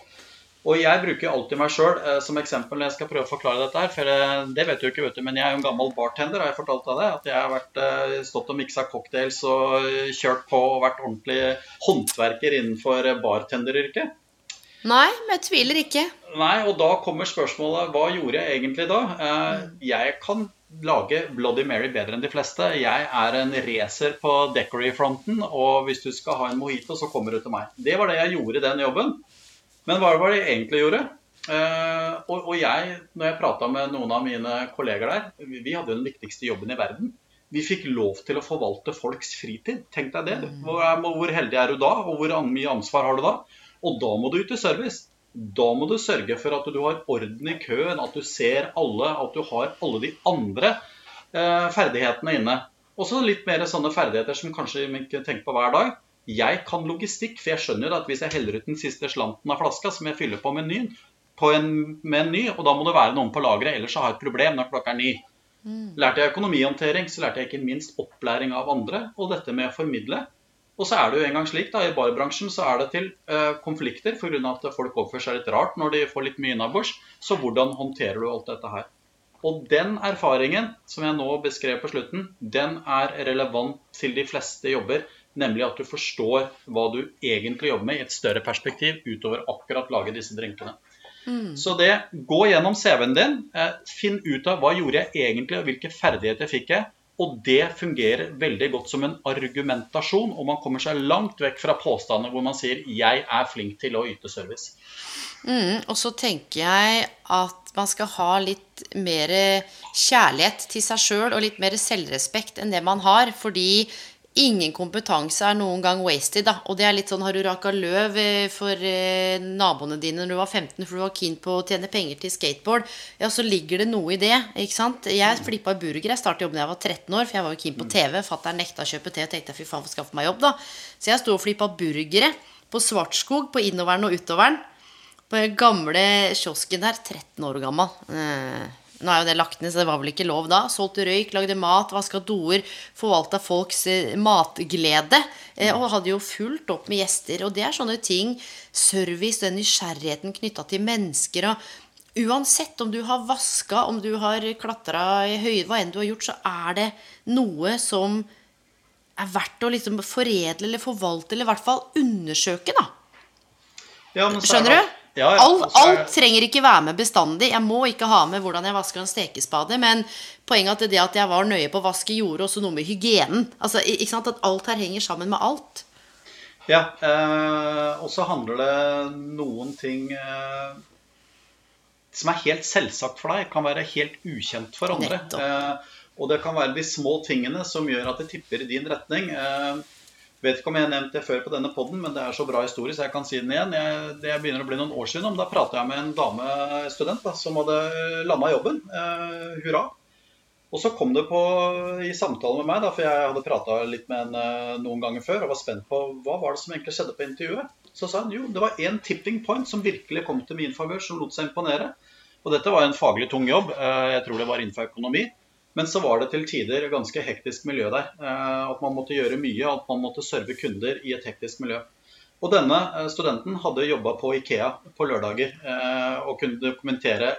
Og jeg bruker alltid meg sjøl eh, som eksempel når jeg skal prøve å forklare dette her. For eh, det vet du ikke, vet du, men jeg er jo en gammel bartender, har jeg fortalt deg det? At jeg har vært, eh, stått og miksa cocktails og kjørt på og vært ordentlig håndverker innenfor bartenderyrket. Nei, men jeg tviler ikke. Nei, og da kommer spørsmålet hva gjorde jeg egentlig da? Eh, jeg kan lage Bloody Mary bedre enn de fleste. Jeg er en racer på Decory-fronten, og hvis du skal ha en mojito, så kommer du til meg. Det var det jeg gjorde i den jobben. Men hva var det jeg egentlig gjorde? Uh, og, og, jeg, når jeg prata med noen av mine kolleger der, vi, vi hadde jo den viktigste jobben i verden. Vi fikk lov til å forvalte folks fritid. Tenk deg det. Mm. Hvor, hvor heldig er du da, og hvor mye ansvar har du da? Og da må du ut i service. Da må du sørge for at du har orden i køen, at du ser alle, at du har alle de andre eh, ferdighetene inne. Og så litt mer sånne ferdigheter som kanskje vi ikke tenker på hver dag. Jeg kan logistikk, for jeg skjønner at hvis jeg heller ut den siste slanten av flaska, som jeg fyller på menyen på en, med en ny, og da må det være noen på lageret, ellers har jeg et problem når klokka er ni. Mm. Lærte jeg økonomihåndtering, så lærte jeg ikke minst opplæring av andre, og dette med å formidle. Og så er det jo en gang slik da, I barbransjen så er det til eh, konflikter pga. at folk oppfører seg litt rart når de får litt mye innabords. Så hvordan håndterer du alt dette her? Og den erfaringen som jeg nå beskrev på slutten, den er relevant til de fleste jobber. Nemlig at du forstår hva du egentlig jobber med i et større perspektiv utover akkurat lage disse drinkene. Mm. Så det, gå gjennom CV-en din. Eh, finn ut av hva gjorde jeg egentlig, og hvilke ferdigheter fikk jeg. Og det fungerer veldig godt som en argumentasjon, og man kommer seg langt vekk fra påstander hvor man sier 'jeg er flink til å yte service'. Mm, og så tenker jeg at man skal ha litt mer kjærlighet til seg sjøl og litt mer selvrespekt enn det man har. Fordi Ingen kompetanse er noen gang wasted. Da. Og det er litt sånn Har du raka løv eh, for eh, naboene dine når du var 15 for du var keen på å tjene penger til skateboard, ja, så ligger det noe i det. ikke sant? Jeg flippa burger. Jeg startet jobben da jeg var 13 år, for jeg var jo keen på TV. Fatter'n nekta å kjøpe te og tenkte fy faen, få skaffe meg jobb, da. Så jeg sto og flippa burgere på Svartskog, på innoveren og utoveren. På den gamle kiosken der. 13 år gammel. Eh. Nå er jo det lagt ned, så det var vel ikke lov da. Solgte røyk, lagde mat, vaska doer, forvalta folks eh, matglede. Eh, og hadde jo fullt opp med gjester. Og det er sånne ting. Service, den nysgjerrigheten knytta til mennesker. og Uansett om du har vaska, om du har klatra i høyde, hva enn du har gjort, så er det noe som er verdt å liksom foredle eller forvalte, eller i hvert fall undersøke, da. Ja, Skjønner du? Ja, ja. Alt, alt, trenger ikke være med bestandig. Jeg må ikke ha med hvordan jeg vasker en stekespade. Men poenget er det at jeg var nøye på å vaske, gjorde også noe med hygienen. Altså, ikke sant? At alt her henger sammen med alt. Ja. Eh, og så handler det noen ting eh, som er helt selvsagt for deg, kan være helt ukjent for andre. Eh, og det kan være de små tingene som gjør at det tipper i din retning. Eh, vet ikke om jeg har nevnt det før på denne poden, men det er så bra historie, så jeg kan si den igjen. Jeg, det begynner å bli noen år siden. Om, Da prata jeg med en damestudent da, som hadde landa jobben. Eh, hurra. Og så kom det på i samtale med meg, da, for jeg hadde prata litt med henne eh, noen ganger før og var spent på hva var det som egentlig skjedde på intervjuet. Så sa hun jo det var én tipping point som virkelig kom til min favør, som lot seg imponere. Og dette var en faglig tung jobb. Eh, jeg tror det var innenfor økonomi. Men så var det til tider ganske hektisk miljø der. Eh, at man måtte gjøre mye, at man måtte serve kunder i et hektisk miljø. Og denne eh, studenten hadde jobba på Ikea på lørdager og kunne dokumentere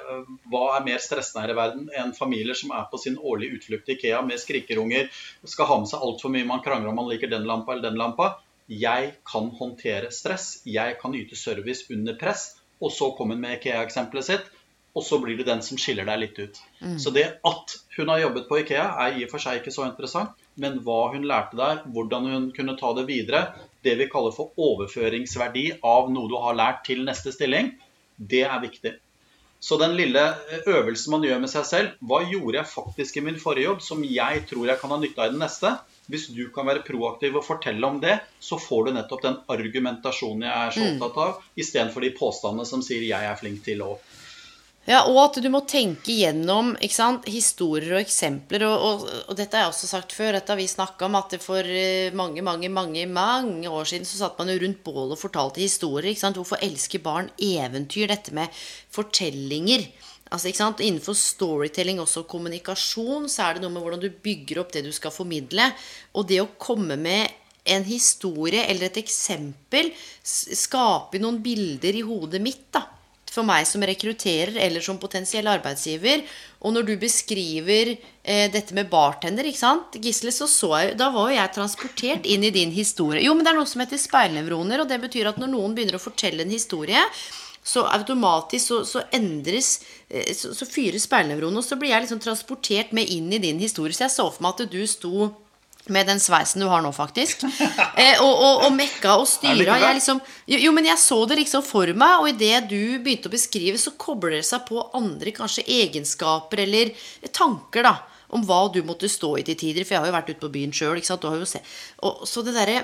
hva er mer stressende her i verden enn familier som er på sin årlige utflukt til Ikea med skrikerunger, skal ha med seg altfor mye, man krangler om man liker den lampa eller den lampa. Jeg kan håndtere stress, jeg kan yte service under press. Og så kom hun med Ikea-eksempelet sitt og så blir det den som skiller deg litt ut. Mm. Så det at hun har jobbet på Ikea, er i og for seg ikke så interessant. Men hva hun lærte der, hvordan hun kunne ta det videre, det vi kaller for overføringsverdi av noe du har lært til neste stilling, det er viktig. Så den lille øvelsen man gjør med seg selv Hva gjorde jeg faktisk i min forrige jobb som jeg tror jeg kan ha nytte av i den neste? Hvis du kan være proaktiv og fortelle om det, så får du nettopp den argumentasjonen jeg er så mm. opptatt av, istedenfor de påstandene som sier 'jeg er flink til' å ja, og at du må tenke gjennom sant, historier og eksempler. Og, og, og, dette har jeg også sagt før. Dette har vi snakka om at for eh, mange mange, mange, mange år siden så satt man jo rundt bålet og fortalte historier. Hvorfor elsker barn eventyr? Dette med fortellinger. Altså? Innenfor storytelling, også kommunikasjon, så er det noe med hvordan du bygger opp det du skal formidle. Og det å komme med en historie eller et eksempel skaper noen bilder i hodet mitt. da for meg som rekrutterer eller som potensiell arbeidsgiver. Og når du beskriver eh, dette med bartender, ikke sant, Gisle, så, så jeg, da var jo jeg transportert inn i din historie. Jo, men det er noe som heter speilnevroner, og det betyr at når noen begynner å fortelle en historie, så automatisk så, så endres eh, så, så fyres speilnevronene, og så blir jeg liksom transportert med inn i din historie. Så jeg så for meg at du sto med den sveisen du har nå, faktisk. Eh, og, og, og, mekka og styra. Liksom, jo, jo, men jeg så det liksom for meg, og idet du begynte å beskrive, så kobler det seg på andre kanskje egenskaper eller tanker da, om hva du måtte stå i til tider. For jeg har jo vært ute på byen sjøl. Så det derre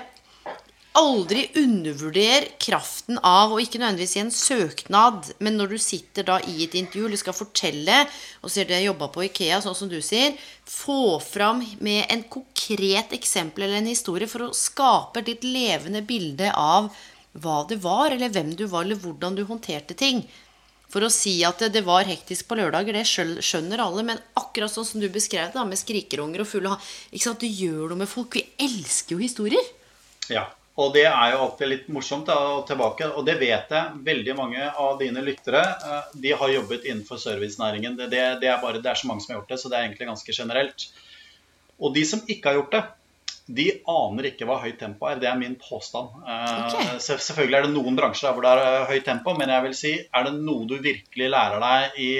Aldri undervurder kraften av, og ikke nødvendigvis i en søknad, men når du sitter da i et intervju eller skal fortelle, og ser du jeg jobba på Ikea, sånn som du sier, få fram med en konkret eksempel eller en historie for å skape et litt levende bilde av hva det var, eller hvem du var, eller hvordan du håndterte ting. For å si at det var hektisk på lørdager, det skjønner alle. Men akkurat sånn som du beskrev det, med skrikerunger og fulle sant, Du gjør noe med folk. Vi elsker jo historier. Ja. Og det er jo alltid litt morsomt da, og tilbake. Og det vet jeg veldig mange av dine lyttere eh, de har jobbet innenfor servicenæringen. Det, det, det, er bare, det er så mange som har gjort det, så det er egentlig ganske generelt. Og de som ikke har gjort det, de aner ikke hva høyt tempo er. Det er min påstand. Eh, okay. Selvfølgelig er det noen bransjer hvor det er eh, høyt tempo, men jeg vil si, er det noe du virkelig lærer deg i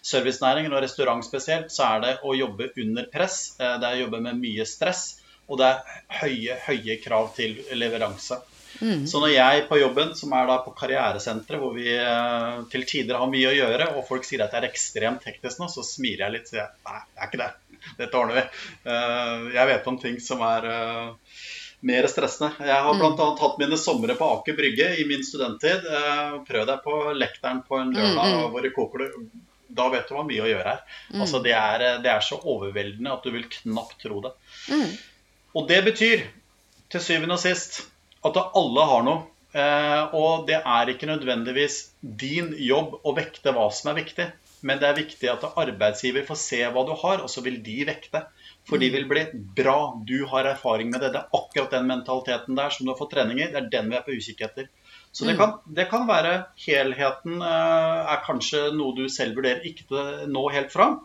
servicenæringen, og restaurant spesielt, så er det å jobbe under press. Det er å jobbe med mye stress. Og det er høye, høye krav til leveranse. Mm. Så når jeg på jobben, som er da på karrieresenteret, hvor vi eh, til tider har mye å gjøre, og folk sier at det er ekstremt teknisk nå, så smiler jeg litt. Så jeg nei, det er ikke det. Dette ordner vi. Eh, jeg vet om ting som er eh, mer stressende. Jeg har bl.a. Mm. hatt mine somre på Aker Brygge i min studenttid. Prøv deg på lekteren på en lørdag mm, mm. hvor det koker du. Da vet du hva mye å gjøre her. Mm. Altså, det, er, det, er, så overveldende at du vil knapt tro det. Mm. Og det betyr til syvende og sist at alle har noe. Eh, og det er ikke nødvendigvis din jobb å vekte hva som er viktig. Men det er viktig at arbeidsgiver får se hva du har, og så vil de vekte. For de vil bli bra. Du har erfaring med det. Det er akkurat den mentaliteten der som du har fått trening i. Det er den vi er på utkikk etter. Så det mm. kan, det kan være helheten eh, er kanskje noe du selv vurderer ikke nå helt fram.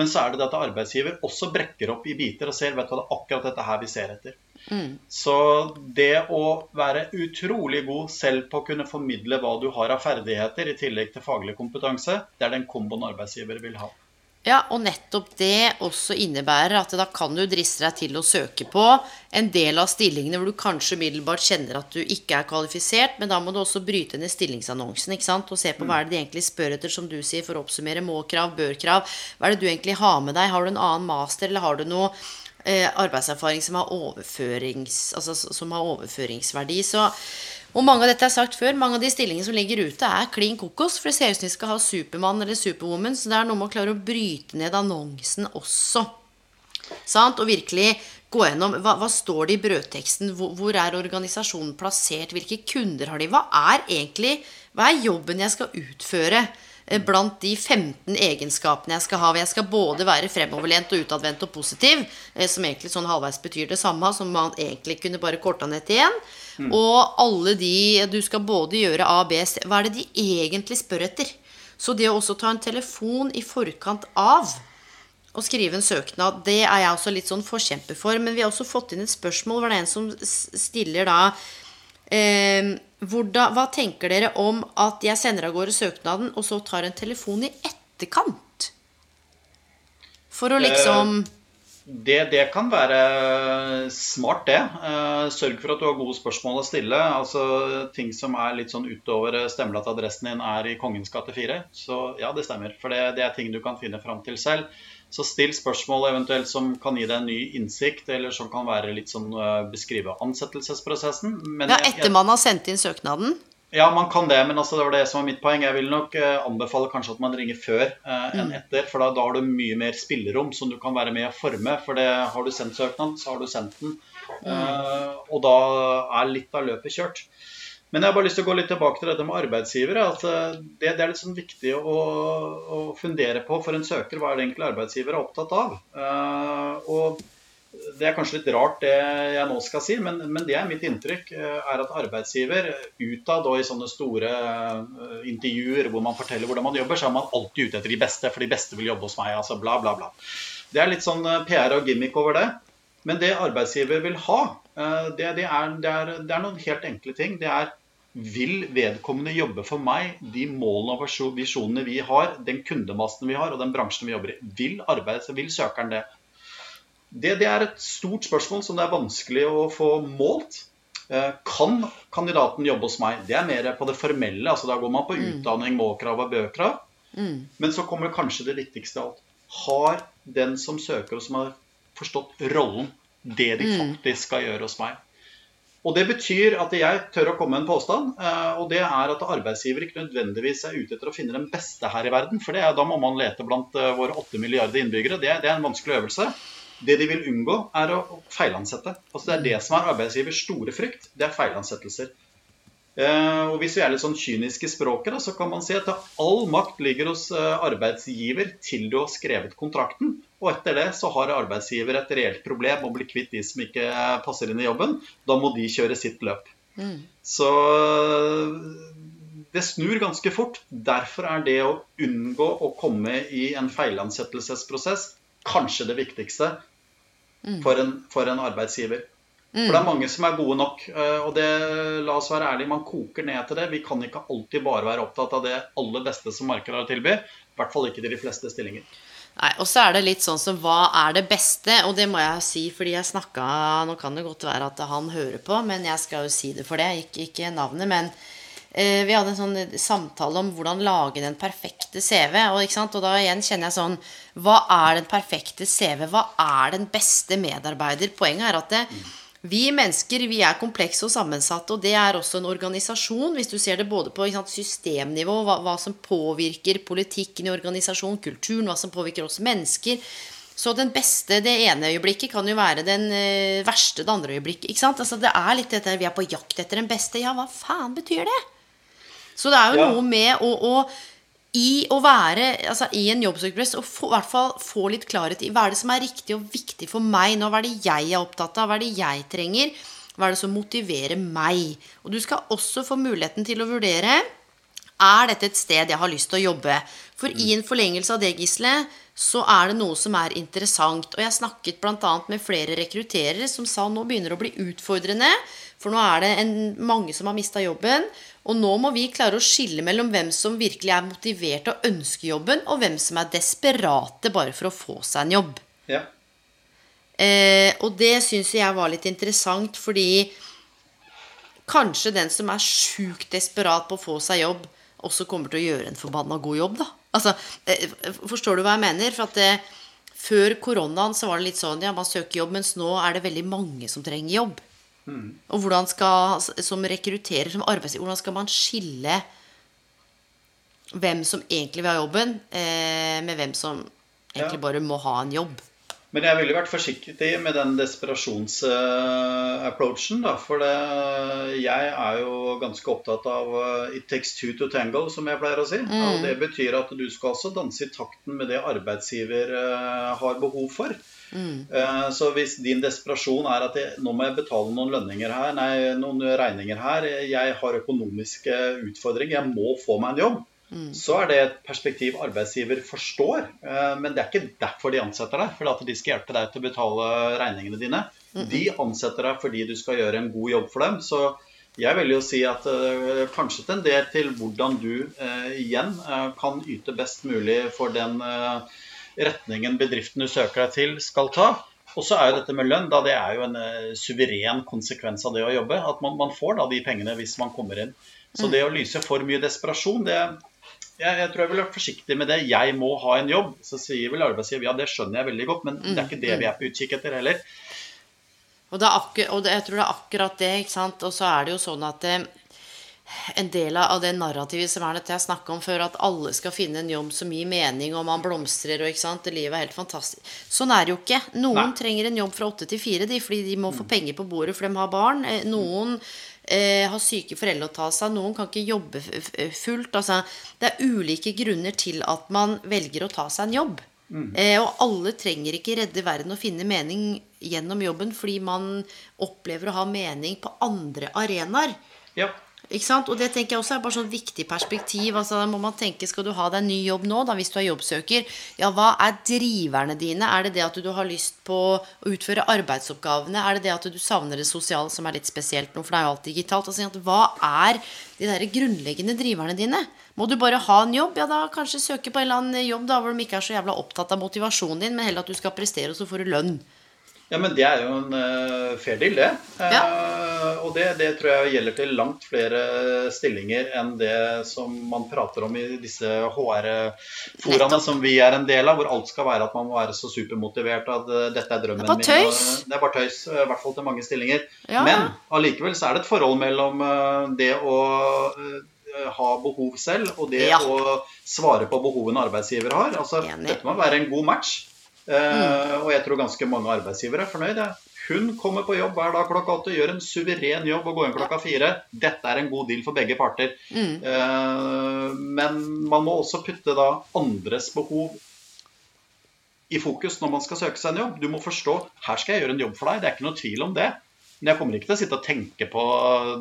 Men så er det det at arbeidsgiver også brekker opp i biter og ser vet du hva, det er akkurat dette her vi ser etter. Mm. Så det å være utrolig god selv på å kunne formidle hva du har av ferdigheter, i tillegg til faglig kompetanse, det er den komboen arbeidsgiver vil ha. Ja, og nettopp det også innebærer at da kan du driste deg til å søke på en del av stillingene hvor du kanskje umiddelbart kjenner at du ikke er kvalifisert, men da må du også bryte ned stillingsannonsen ikke sant? og se på hva er det de egentlig spør etter, som du sier, for å oppsummere må-krav, bør-krav. Hva er det du egentlig har med deg? Har du en annen master, eller har du noe eh, arbeidserfaring som har, altså, som har overføringsverdi? Så og mange av dette er sagt før, mange av de stillingene som ligger ute, er klin kokos. For det ser ut som de skal ha Supermann eller Superwoman. Så det er noe med å klare å bryte ned annonsen også. Sant? Og virkelig gå gjennom hva, hva står det i brødteksten. Hvor, hvor, er organisasjonen plassert? Hvilke kunder har de? Hva er egentlig Hva er jobben jeg skal utføre? Eh, blant de 15 egenskapene jeg skal ha. Jeg skal både være fremoverlent og utadvendt og positiv, eh, som egentlig sånn halvveis betyr det samme, som man egentlig kunne bare korta ned til én. Mm. Og alle de Du skal både gjøre A, B, C Hva er det de egentlig spør etter? Så det å også ta en telefon i forkant av å skrive en søknad, det er jeg også litt sånn forkjemper for. Men vi har også fått inn et spørsmål hvor det er en som stiller da eh, hvordan, Hva tenker dere om at jeg sender av gårde søknaden, og så tar en telefon i etterkant? For å liksom eh det, det, kan være smart, det. Uh, sørg for at du har gode spørsmål å stille. Altså Ting som er litt sånn utover stemmer at adressen din er i Kongens gate 4. Så ja, det stemmer. For det, det, er ting du kan finne fram til selv. Så still spørsmål eventuelt som kan gi deg en ny innsikt, eller som kan være litt sånn beskrive ansettelsesprosessen. Men ja, etter man har sendt inn søknaden? Ja, man kan det, men altså, det var det som var mitt poeng. Jeg vil nok uh, anbefale kanskje at man ringer før eh, enn mm. etter. For da, da, har du mye mer spillerom som du kan være med å forme. For det, har du sendt søknaden, så har du sendt den. Eh, og da er litt av løpet kjørt. Men jeg har bare lyst til å gå litt tilbake til dette med arbeidsgivere. at Det, det er litt sånn viktig å, å, fundere på for en søker. Hva er det egentlig arbeidsgiver er opptatt av? og det er kanskje litt rart det jeg nå skal si, men, men det er mitt inntrykk. Eh, er at arbeidsgiver utad og i sånne store eh, intervjuer hvor man forteller hvordan man jobber, så er man alltid ute etter de beste, for de beste vil jobbe hos meg. altså bla, bla, bla. Det er litt sånn PR og gimmick over det. Men det arbeidsgiver vil ha, det, det, er, det, er, det er, noen helt enkle ting. Det er vil vedkommende jobbe for meg, de målene og visjonene vi har, den kundemassen vi har og den bransjen vi jobber i? Vil, arbeids, vil søkeren det? Det, det, er et stort spørsmål som det er vanskelig å få målt. Eh, kan kandidaten jobbe hos meg? Det er mer på det formelle. altså Da går man på mm. utdanning, må-krav og bø-krav. Mm. Men så kommer kanskje det viktigste av alt. Har den som søker og som har forstått rollen, det de mm. faktisk skal gjøre hos meg? Og Det betyr at jeg tør å komme med en påstand. Eh, og det er at arbeidsgiver ikke nødvendigvis er ute etter å finne den beste her i verden. For er, da må man lete blant eh, våre åtte milliarder innbyggere. Det, det er en vanskelig øvelse. Det de vil unngå, er å feilansette. Altså Det er det som er arbeidsgivers store frykt. Det er feilansettelser. Eh, og Hvis vi er litt sånn kyniske i språket, så kan man si at all makt ligger hos eh, arbeidsgiver til du har skrevet kontrakten. Og etter det så har arbeidsgiver et reelt problem å bli kvitt de som ikke passer inn i jobben. Da må de kjøre sitt løp. Mm. Så det snur ganske fort. Derfor er det å unngå å komme i en feilansettelsesprosess kanskje det viktigste mm. for, en, for, en, arbeidsgiver. Mm. For det er mange som er gode nok. Eh, og det, la oss være ærlige, man koker ned til det. Vi kan ikke alltid bare være opptatt av det aller beste som markedet har å tilby. I hvert fall ikke til de fleste stillinger. Nei, Og så er det litt sånn som hva er det beste? Og det må jeg si fordi jeg snakka Nå kan det godt være at han hører på, men jeg skal jo si det for det. Ikke, ikke navnet, men Eh, vi hadde en sånn samtale om hvordan lage den perfekte CV. Og, og, da igjen kjenner jeg sånn Hva er den perfekte CV? Hva er den beste medarbeider? Poenget er at det, vi mennesker vi er komplekse og sammensatte, og det er også en organisasjon. Hvis du ser det både på sant, systemnivå, hva, hva, som påvirker politikken i organisasjonen, kulturen, hva som påvirker oss mennesker. Så den beste det ene øyeblikket kan jo være den uh, verste det andre øyeblikket. ikke sant? Altså, det er litt dette vi er på jakt etter den beste. Ja, hva faen betyr det? Så det er jo ja. noe med å, å i å være altså, i en jobbsøkerpress og få, i hvert fall få litt klarhet i hva er det som er riktig og viktig for meg nå. Hva er det jeg er opptatt av? Hva er det jeg trenger? Hva er det som motiverer meg? Og du skal også få muligheten til å vurdere er dette et sted jeg har lyst til å jobbe. For i en forlengelse av det, Gisle, så er det noe som er interessant. Og jeg snakket bl.a. med flere rekrutterere som sa nå begynner det å bli utfordrende. For nå er det en, mange som har mista jobben. Og nå må vi klare å skille mellom hvem som virkelig er motivert og ønsker jobben, og hvem som er desperate bare for å få seg en jobb. Ja. Eh, og det syns jeg var litt interessant, fordi kanskje den som er sjukt desperat på å få seg jobb, også kommer til å gjøre en forbanna god jobb, da. Altså, eh, forstår du hva jeg mener? For at det, eh, før koronaen så var det litt sånn ja, man søker jobb, mens nå er det veldig mange som trenger jobb. Mm. Og hvordan skal, som rekrutterer, som arbeidsgiver, hvordan skal man skille hvem som egentlig vil ha jobben, eh, med hvem som egentlig ja. bare må ha en jobb? Men jeg ville vært forsiktig med den desperasjonsapproachen. For det, jeg er jo ganske opptatt av uh, 'it takes two to tango', som jeg pleier å si. Mm. Og Det betyr at du skal også danse i takten med det arbeidsgiver uh, har behov for. Mm. Så hvis din desperasjon er at jeg, nå må jeg betale noen lønninger her, nei, noen regninger her, jeg har økonomiske utfordringer, jeg må få meg en jobb, Mm. Så er det et perspektiv arbeidsgiver forstår, eh, men det er ikke derfor de ansetter deg. For at de skal hjelpe deg til å betale regningene dine. De ansetter deg fordi du skal gjøre en god jobb for dem. Så jeg vil jo si at uh, kanskje tender til hvordan du uh, igjen uh, kan yte best mulig for den retningen bedriften du søker deg til, skal ta. Og så er jo dette med lønn, da det er jo en suveren konsekvens av det å jobbe. At man, man får da de pengene hvis man kommer inn. Så mm. det å lyse for mye desperasjon, det, jeg, jeg, tror jeg ville vært forsiktig med det. Jeg må ha en jobb. Så sier vel arbeidsgiver ja, det skjønner jeg veldig godt, men det er ikke det vi er på utkikk etter heller. Og, det akkurat, og det, jeg tror det er akkurat det. ikke sant? Og så er det jo sånn at det, eh, en del av det narrativet som er dette jeg snakka om før, at alle skal finne en jobb som gir mening, og man blomstrer, og ikke sant? Det livet er helt fantastisk. Sånn er det jo ikke. Noen Nei. trenger en jobb fra åtte til fire fordi de må få mm. penger på bordet for de har barn. Eh, noen eh, har syke foreldre å ta seg av. Noen kan ikke jobbe fullt. Altså, det er ulike grunner til at man velger å ta seg en jobb. Mm. Eh, og alle trenger ikke redde verden og finne mening gjennom jobben fordi man opplever å ha mening på andre arenaer. Ja. Ikke sant? Og det tenker jeg også er bare sånn viktig perspektiv. Altså, da må man tenke, Skal du ha deg ny jobb nå, da, hvis du er jobbsøker? Ja, hva er driverne dine? Er det det at du har lyst på å utføre arbeidsoppgavene? Er det det at du savner det sosiale, som er litt spesielt nå, for det er jo alt digitalt? Altså, hva er de der grunnleggende driverne dine? Må du bare ha en jobb? Ja, da kanskje søke på en eller annen jobb da hvor de ikke er så jævla opptatt av motivasjonen din, men heller at du skal prestere, og så får du lønn. Ja, men det er jo en uh, fair deal, det. Ja. Uh, og det, det, tror jeg gjelder til langt flere stillinger enn det som man prater om i disse HR-foraene som vi er en del av, hvor alt skal være at man må være så supermotivert at uh, dette er drømmen min. Det er bare tøys. det er bare tøys, i hvert fall til mange stillinger. Ja. Men allikevel så er det et forhold mellom det å ha behov selv og det ja. å svare på behovene arbeidsgiver har. Altså, dette må være en god match. Mm. Og jeg tror ganske mange arbeidsgivere er fornøyd. Hun kommer på jobb hver dag klokka åtte, gjør en suveren jobb og går inn klokka fire. Dette er en god deal for begge parter. Mm. Eh, men man må også putte da andres behov i fokus når man skal søke seg en jobb. Du må forstå her skal jeg gjøre en jobb for deg. Det er ikke noe tvil om det. Men jeg kommer ikke til å sitte og tenke på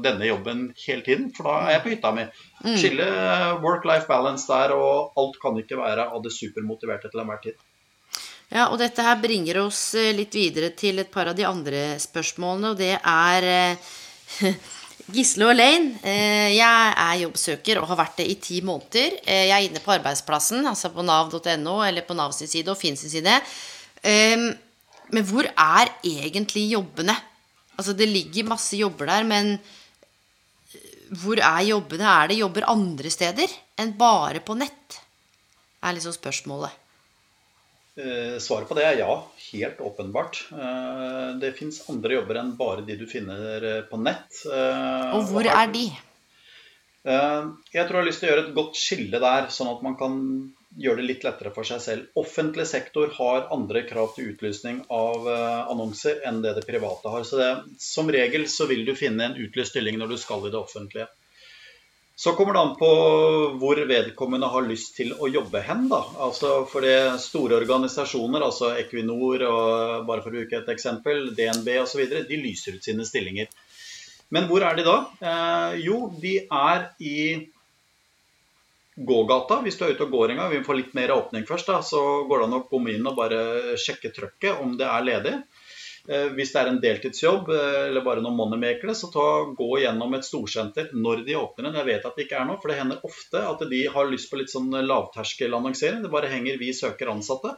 denne jobben hele tiden, for da er jeg på hytta mi. Mm. Skille work-life balance der, og alt kan ikke være av det supermotiverte til enhver tid. Ja, og dette her bringer oss eh, litt videre til et par av de andre spørsmålene, og det er eh, Gisle og Elaine, eh, jeg er jobbsøker og har vært det i ti måneder. Jeg er inne på arbeidsplassen, altså på nav.no eller på Nav sin side og Finn sin side. Ehm, men hvor er egentlig jobbene? Altså det ligger masse jobber der, men hvor er jobbene? Er det jobber andre steder enn bare på nett? er liksom spørsmålet. Eh, svaret på det er ja, helt åpenbart. Eh, det fins andre jobber enn bare de du finner eh, på nett. Og hvor er de? Jeg tror jeg har lyst til å gjøre et godt skille der, sånn at man kan gjøre det litt lettere for seg selv. Offentlig sektor har andre krav til utlysning av annonser enn det det private har. Så det, som regel så vil du finne en utlyst stilling når du skal i det offentlige. Så kommer det an på hvor vedkommende har lyst til å jobbe hen. da. Altså For det store organisasjoner, altså Equinor og bare for å bruke et eksempel, DNB osv., de lyser ut sine stillinger. Men hvor er de da? Eh, jo, de er i gågata. Hvis du er ute og går en gang, vi får litt mer åpning først, da, så går det an å komme inn og bare sjekke trøkket om det er ledig. Eh, hvis det er en deltidsjobb eh, eller bare noen moneymakere, så ta, gå gjennom et storsenter når de åpner den. Jeg vet at det ikke er noe, for det hender ofte at de har lyst på litt sånn lavterskelannonsering. Det bare henger 'vi søker ansatte'.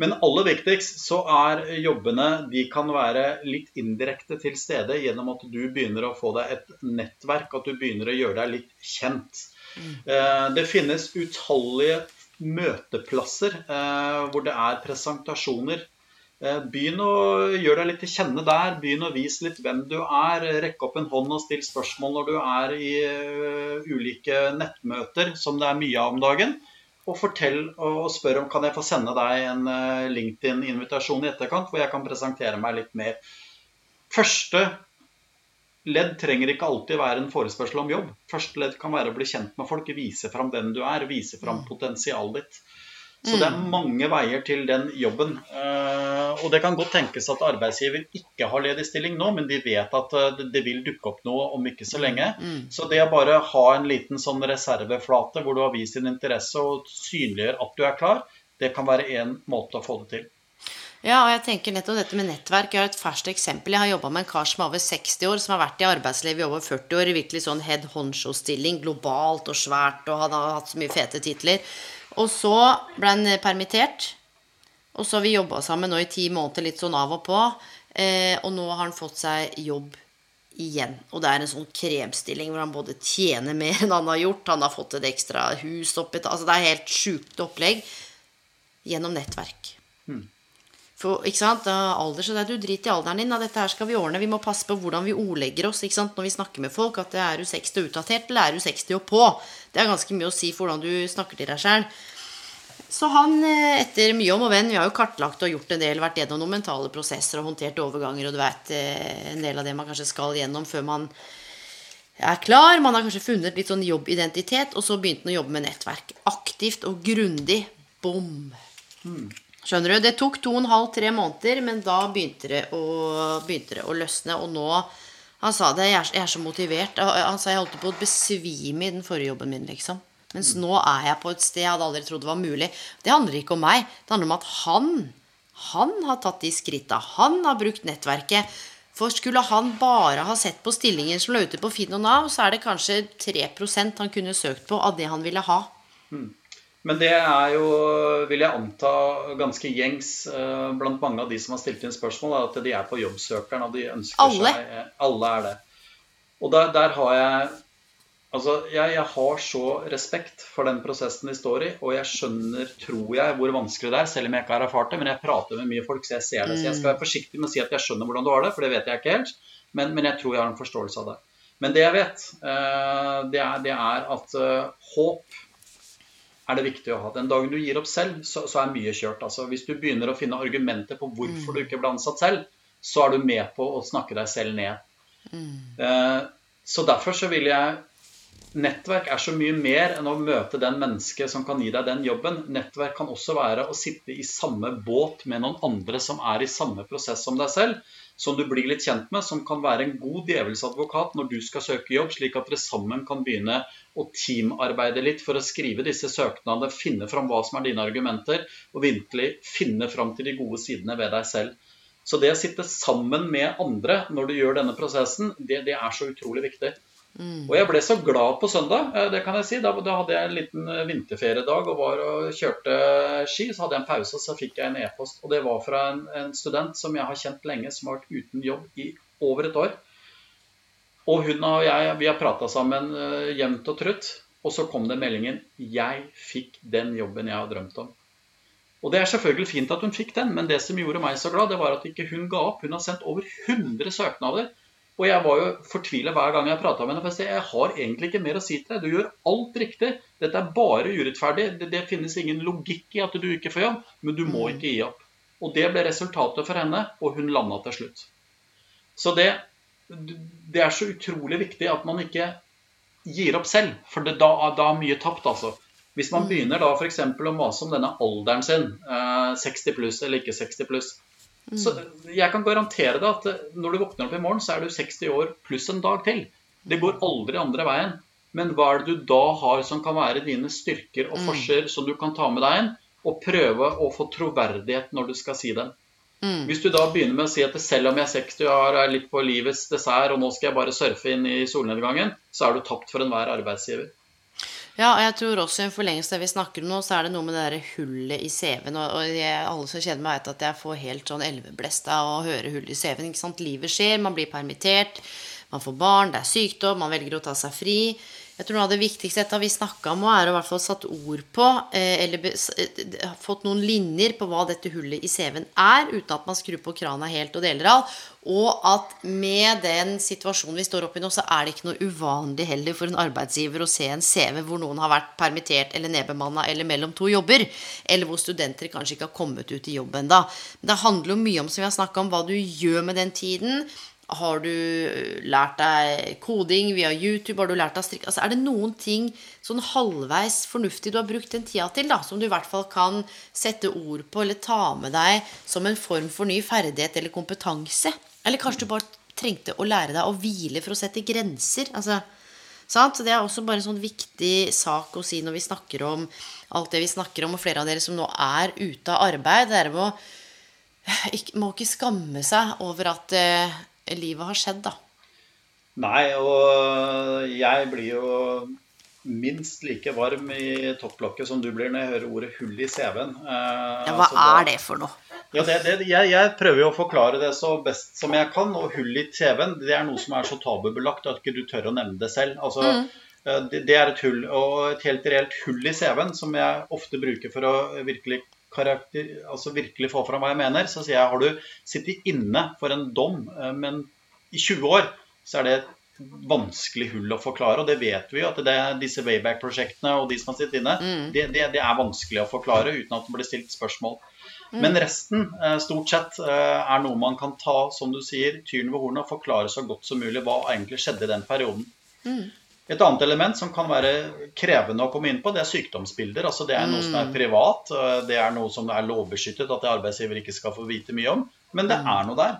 Men aller viktigst så er jobbene De kan være litt indirekte til stede gjennom at du begynner å få deg et nettverk, at du begynner å gjøre deg litt kjent. Mm. Det finnes utallige møteplasser eh, hvor det er presentasjoner. Eh, begynn å gjøre deg litt til kjenne der. Begynn å vise litt hvem du er. Rekk opp en hånd og still spørsmål når du er i ulike nettmøter, som det er mye av om dagen og fortell og spør om kan jeg få sende deg en eh, LinkedIn-invitasjon i etterkant, hvor jeg kan presentere meg litt mer. Første ledd trenger ikke alltid være en forespørsel om jobb. Første ledd kan være å bli kjent med folk, vise fram den du er, vise fram mm. potensialet ditt. Så det er mm. mange veier til den jobben. Eh, og det kan godt tenkes at arbeidsgiver ikke har ledig stilling nå, men de vet at eh, det vil dukke opp noe om ikke så lenge. Mm. Så det å bare ha en liten sånn reserveflate hvor du har vist din interesse og synliggjør at du er klar, det kan være én måte å få det til. Ja, og jeg tenker nettopp dette med nettverk. Jeg har et ferskt eksempel. Jeg har jobba med en kar som er over 60 år, som har vært i arbeidslivet i over 40 år, i virkelig sånn head honcho-stilling, globalt og svært, og han har hatt så mye fete titler. Og så ble han permittert. Og så har vi jobba sammen nå i ti måneder, litt sånn av og på. Eh, og nå har han fått seg jobb igjen. Og det er en sånn kremstilling hvor han både tjener mer enn han har gjort, han har fått et ekstra hus oppi Altså det er helt sjukt opplegg. Gjennom nettverk. Hmm. For, ikke sant, alder, så det er Du drit i alderen din. Da. Dette her skal vi ordne. Vi må passe på hvordan vi ordlegger oss ikke sant, når vi snakker med folk. At det er du 60 og utdatert, eller er du 60 og på? Det er ganske mye å si for hvordan du snakker til deg sjøl. Så han, eh, etter mye om og venn, vi har jo kartlagt og gjort en del, vært gjennom noen mentale prosesser og håndtert overganger, og du vet eh, en del av det man kanskje skal gjennom før man er klar. Man har kanskje funnet litt sånn jobbidentitet, og så begynte han å jobbe med nettverk. Aktivt og grundig. Bom. Hmm. Skjønner du? Det tok to og en halv, tre måneder, men da begynte det å, begynte det å løsne. Og nå Han sa det, jeg er, jeg er så motivert. Han sa jeg holdt på å besvime i den forrige jobben min, liksom. Mens nå er jeg på et sted jeg hadde aldri trodd det var mulig. Det handler ikke om meg. Det handler om at han han har tatt de skritta. Han har brukt nettverket. For skulle han bare ha sett på stillingen som lå ute på Finn og Nav, så er det kanskje 3% han kunne søkt på av det han ville ha. Mm. Men det er jo, vil jeg anta, ganske gjengs uh, blant mange av de som har stilt inn spørsmål, at de er på jobbsøkeren og de ønsker alle. seg eh, Alle er det. Og der, der har jeg Altså, jeg, jeg, har så respekt for den prosessen de står i, og jeg skjønner, tror jeg, hvor vanskelig det er, selv om jeg ikke har erfart det. Men jeg prater med mye folk, så jeg ser det. Så jeg skal være forsiktig med å si at jeg skjønner hvordan du har det, for det vet jeg ikke helt. Men, men jeg tror jeg har en forståelse av det. Men det jeg vet, uh, det, er, det, er, at uh, håp er det viktig å ha. Den dagen du gir opp selv, så, så er mye kjørt. Altså, hvis du begynner å finne argumenter på hvorfor mm. du ikke ble ansatt selv, så er du med på å snakke deg selv ned. Mm. Eh, så derfor så vil jeg Nettverk er så mye mer enn å møte den mennesket som kan gi deg den jobben. Nettverk kan også være å sitte i samme båt med noen andre som er i samme prosess som deg selv som du blir litt kjent med, som kan være en god djevelsadvokat når du skal søke jobb, slik at dere sammen kan begynne å teamarbeide litt for å skrive disse søknadene, finne fram hva som er dine argumenter, og virkelig finne fram til de gode sidene ved deg selv. Så det å sitte sammen med andre når du gjør denne prosessen, det, det er så utrolig viktig. Mm. Og jeg ble så glad på søndag, eh, det kan jeg si. Da, da hadde jeg en liten eh, vinterferiedag og var og kjørte ski. Så hadde jeg en pause, og så fikk jeg en e-post. Og det var fra en, en, student som jeg har kjent lenge, som har vært uten jobb i over et år. Og hun og jeg vi har prata sammen uh, jevnt og trutt. Og så kom det meldingen 'Jeg fikk den jobben jeg har drømt om'. Og Det er selvfølgelig fint at hun fikk den, men det som gjorde meg så glad, det var at ikke hun ga opp. Hun har sendt over 100 søknader. Og jeg var jo fortvila hver gang jeg prata med henne. For jeg har egentlig ikke mer å si til deg. Du gjør alt riktig. Dette er bare urettferdig. Det, det, finnes ingen logikk i at du ikke får jobb, men du må mm. ikke gi opp. Og det ble resultatet for henne, og hun landa til slutt. Så det, det, er så utrolig viktig at man ikke gir opp selv, for det, da, da er mye tapt, altså. Hvis man mm. begynner da f.eks. å mase om denne alderen sin, 60 eh, pluss eller ikke 60 pluss, så jeg kan garantere deg at når du våkner opp i morgen, så er du 60 år pluss en dag til. Det går aldri andre veien. Men hva er det du da har som kan være dine styrker og forser som du kan ta med deg inn, og prøve å få troverdighet når du skal si dem? Hvis du da begynner med å si at selv om jeg er 60 år er litt på livets dessert, og nå skal jeg bare surfe inn i solnedgangen, så er du tapt for enhver arbeidsgiver. Ja, og jeg tror også i en forlengelse av det vi snakker om nå, så er det noe med det der hullet i CV-en. Og, og jeg, alle som kjenner meg, vet at jeg får helt sånn elveblest av å høre hull i CV-en. ikke sant? Livet skjer, man blir permittert, man får barn, det er sykdom, man velger å ta seg fri. Jeg tror noe av det viktigste dette vi snakka om, er å i hvert fall satt ord på, eh, eller eh, fått noen linjer på hva dette hullet i CV-en er, uten at man skrur på krana helt og deler av. Og at med den situasjonen vi står oppe i nå, så er det ikke noe uvanlig heller for en arbeidsgiver å se en CV hvor noen har vært permittert eller nedbemanna eller mellom to jobber, eller hvor studenter kanskje ikke har kommet ut i jobb ennå. Det handler jo mye om, som vi har snakka om, hva du gjør med den tiden. Har du lært deg koding via YouTube? Har du lært deg strikk? Altså, er det noen ting sånn halvveis fornuftig du har brukt den tida til, da, som du i hvert fall kan sette ord på eller ta med deg som en form for ny ferdighet eller kompetanse? Eller kanskje du bare trengte å lære deg å hvile for å sette grenser? Altså? Så Det er også bare en sånn viktig sak å si når vi snakker om alt det vi snakker om, og flere av dere som nå er ute av arbeid. Dere må ikke, må ikke skamme seg over at eh, livet har skjedd, da. Nei, og jeg blir jo minst like varm i topplokket som du blir når jeg hører ordet hull i CV-en. Eh, Ja, hva så da- er det for noe? Ja, det, det, jeg, jeg prøver jo å forklare det så best som jeg kan. Og hull i CV-en det er noe som er så tabubelagt at ikke du tør å nevne det selv. Altså, mm. det, det er et hull. Og et helt reelt hull i CV-en som jeg ofte bruker for å virkelig, karakter, altså virkelig få fram hva jeg mener, så sier jeg har du sittet inne for en dom, eh, men i 20 år så er det et vanskelig hull å forklare. Og det vet vi jo, at det, disse Wayback-prosjektene og de som har sittet inne, det, det, det er vanskelig å forklare uten at det blir stilt spørsmål. Men resten, eh, stort sett, eh, er noe man kan ta, som du sier, tyren ved hornet og forklare så godt som mulig hva egentlig skjedde i den perioden. Et annet element som kan være krevende å komme inn på, det er sykdomsbilder. Altså det er noe som er privat, eh, det er noe som er lovbeskyttet, at arbeidsgiver ikke skal få vite mye om. Men det er noe der.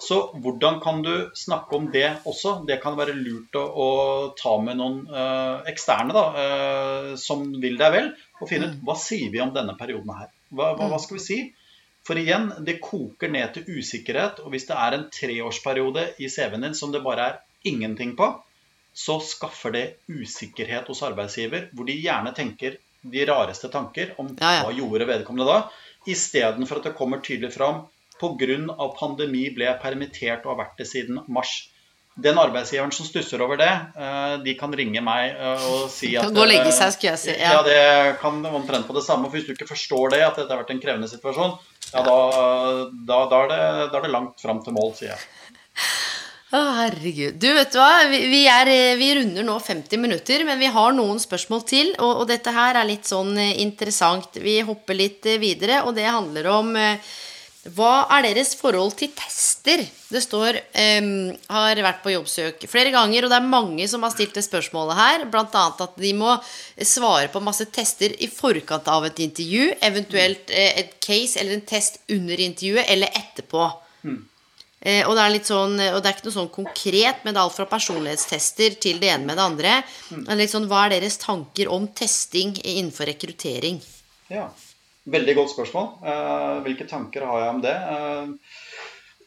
Så hvordan kan du snakke om det også? Det kan være lurt å, å ta med noen øh, eksterne da, øh, som vil deg vel, og finne ut hva sier vi om denne perioden her. Hva, hva, hva skal vi si? For igjen, det koker ned til usikkerhet. Og hvis det er en treårsperiode i CV-en din som det bare er ingenting på, så skaffer det usikkerhet hos arbeidsgiver, hvor de gjerne tenker de rareste tanker om Ja, ja. hva gjorde vedkommende da, istedenfor at det kommer tydelig fram pga. pandemi ble jeg permittert og har vært det siden mars. Den arbeidsgiveren som stusser over det, eh, de kan ringe meg eh, og si at gå og legge seg, eh, skulle jeg si, Ja, ja. det kan omtrent på det samme. For hvis du ikke forstår det, at dette har vært en krevende situasjon, ja, da, da, da, er, det, da er det langt fram til mål, sier jeg. Å, herregud. Du, vet du hva? Vi, er, eh, vi runder nå 50 minutter, men vi har noen spørsmål til. Og, og dette her er litt sånn eh, interessant. Vi hopper litt eh, videre, og det handler om eh, hva er deres forhold til tester? Det står em, har vært på jobbsøk flere ganger, og det er mange som har stilt det spørsmålet her. Blant annet at de må svare på masse tester i forkant av et intervju. Eventuelt eh, et case eller en test under intervjuet eller etterpå. Eh, og det er sånn, og det er ikke noe sånn konkret, men det er alt fra personlighetstester til det ene med det andre. Mm. sånn, Hva er deres tanker om testing innenfor rekruttering? Ja, Veldig godt spørsmål. Eh, hvilke tanker har jeg om det? Eh,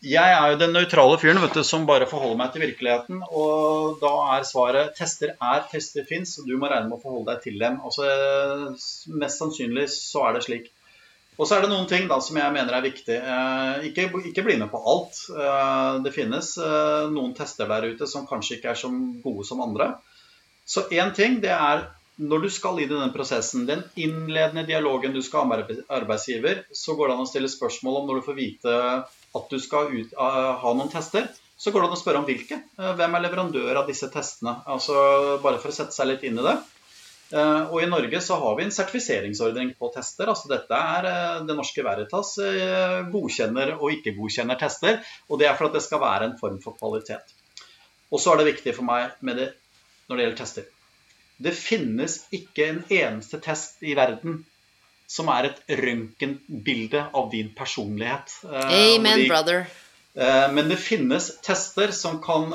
jeg er jo den nøytrale fyren vet du, som bare forholder meg til virkeligheten. Og da er svaret tester er, tester fins, og du må regne med å forholde deg til dem. Altså, eh, mest sannsynlig så er det slik. Og så er det noen ting da som jeg mener er viktig. Eh, ikke, ikke bli med på alt. Eh, det finnes eh, noen tester der ute som kanskje ikke er så gode som andre. Så én ting det er når du skal inn i den prosessen, den innledende dialogen du skal ha med arbeidsgiver, så går det an å stille spørsmål om når du får vite at du skal ut, ha noen tester. Så går det an å spørre om hvilke. Hvem er leverandør av disse testene? Altså Bare for å sette seg litt inn i det. Eh, Og i Norge så har vi en sertifiseringsordning på tester. altså Dette er eh, Det Norske Veritas eh, godkjenner og ikke godkjenner tester. Og det er for at det skal være en form for kvalitet. Og så er det viktig for meg med det når det gjelder tester. Det finnes ikke en eneste test i verden som er et røntgenbilde av din personlighet. Amen, de- brother. Men det finnes tester som kan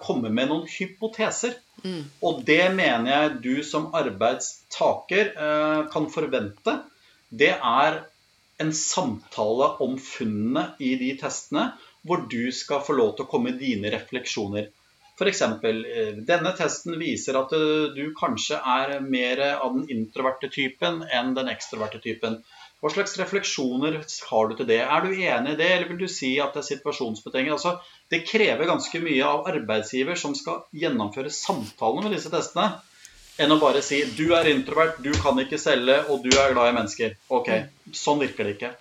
komme med noen hypoteser. Mm. Og det mener jeg du som arbeidstaker eh, kan forvente. Det er en samtale om funnene i de testene, hvor du skal få lov til å komme med dine refleksjoner. F.eks. Eh, denne testen viser at eh, du kanskje er mer av den introverte typen enn den ekstroverte typen. Hva slags refleksjoner har du til det? Er du enig i det, eller vil du si at det er situasjonsbetinget? Altså, det krever ganske mye av arbeidsgiver som skal gjennomføre samtalene med disse testene, enn å bare si du er introvert, du kan ikke selge, og du er glad i mennesker. Ok, sånn virker det ikke.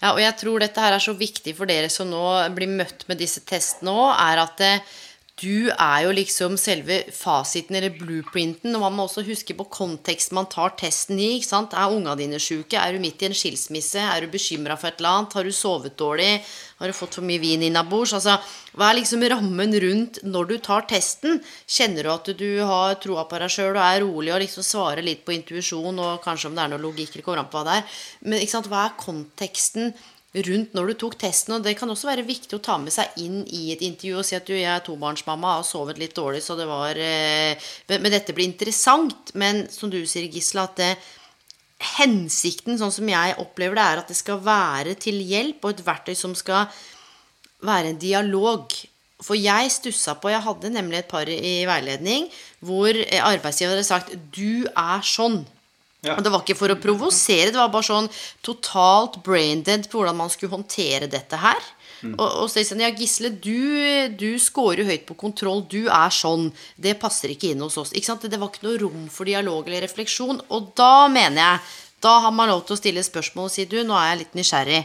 Ja, og jeg tror dette her er så viktig for dere som nå blir møtt med disse testene òg, er at det, eh, du er jo liksom selve fasiten eller blueprinten. Og man må også huske på kontekst man tar testen i. ikke sant? Er unga dine sjuke? Er du midt i en skilsmisse? Er du bekymra for et eller annet? Har du sovet dårlig? Har du fått for mye vin innabords? Altså, hva er liksom rammen rundt når du tar testen? Kjenner du at du har troa på deg sjøl og er rolig og liksom svarer litt på intuisjon og kanskje om det er noe logikk, eller kommer an på hva det er. Men ikke sant? hva er konteksten? Rundt når du tok testen. Og det kan også være viktig å ta med seg inn i et intervju og si at du, jeg er tobarnsmamma har sovet litt dårlig, så det var eh, Men dette blir interessant. Men som du sier, Gisle, at det, hensikten, sånn som jeg opplever det, er at det skal være til hjelp og et verktøy som skal være en dialog. For jeg stussa på Jeg hadde nemlig et par i veiledning hvor arbeidsgiver hadde sagt 'Du er sånn'. Ja. Og det var ikke for å provosere, det var bare sånn totalt braindead på hvordan man skulle håndtere dette her. Mm. Og, og så sånn, ja, Gisle, du, du scorer høyt på kontroll. Du er sånn. Det passer ikke inn hos oss. Ikke sant? Det var ikke noe rom for dialog eller refleksjon. Og da mener jeg Da har man lov til å stille spørsmål og si du, nå er jeg litt nysgjerrig.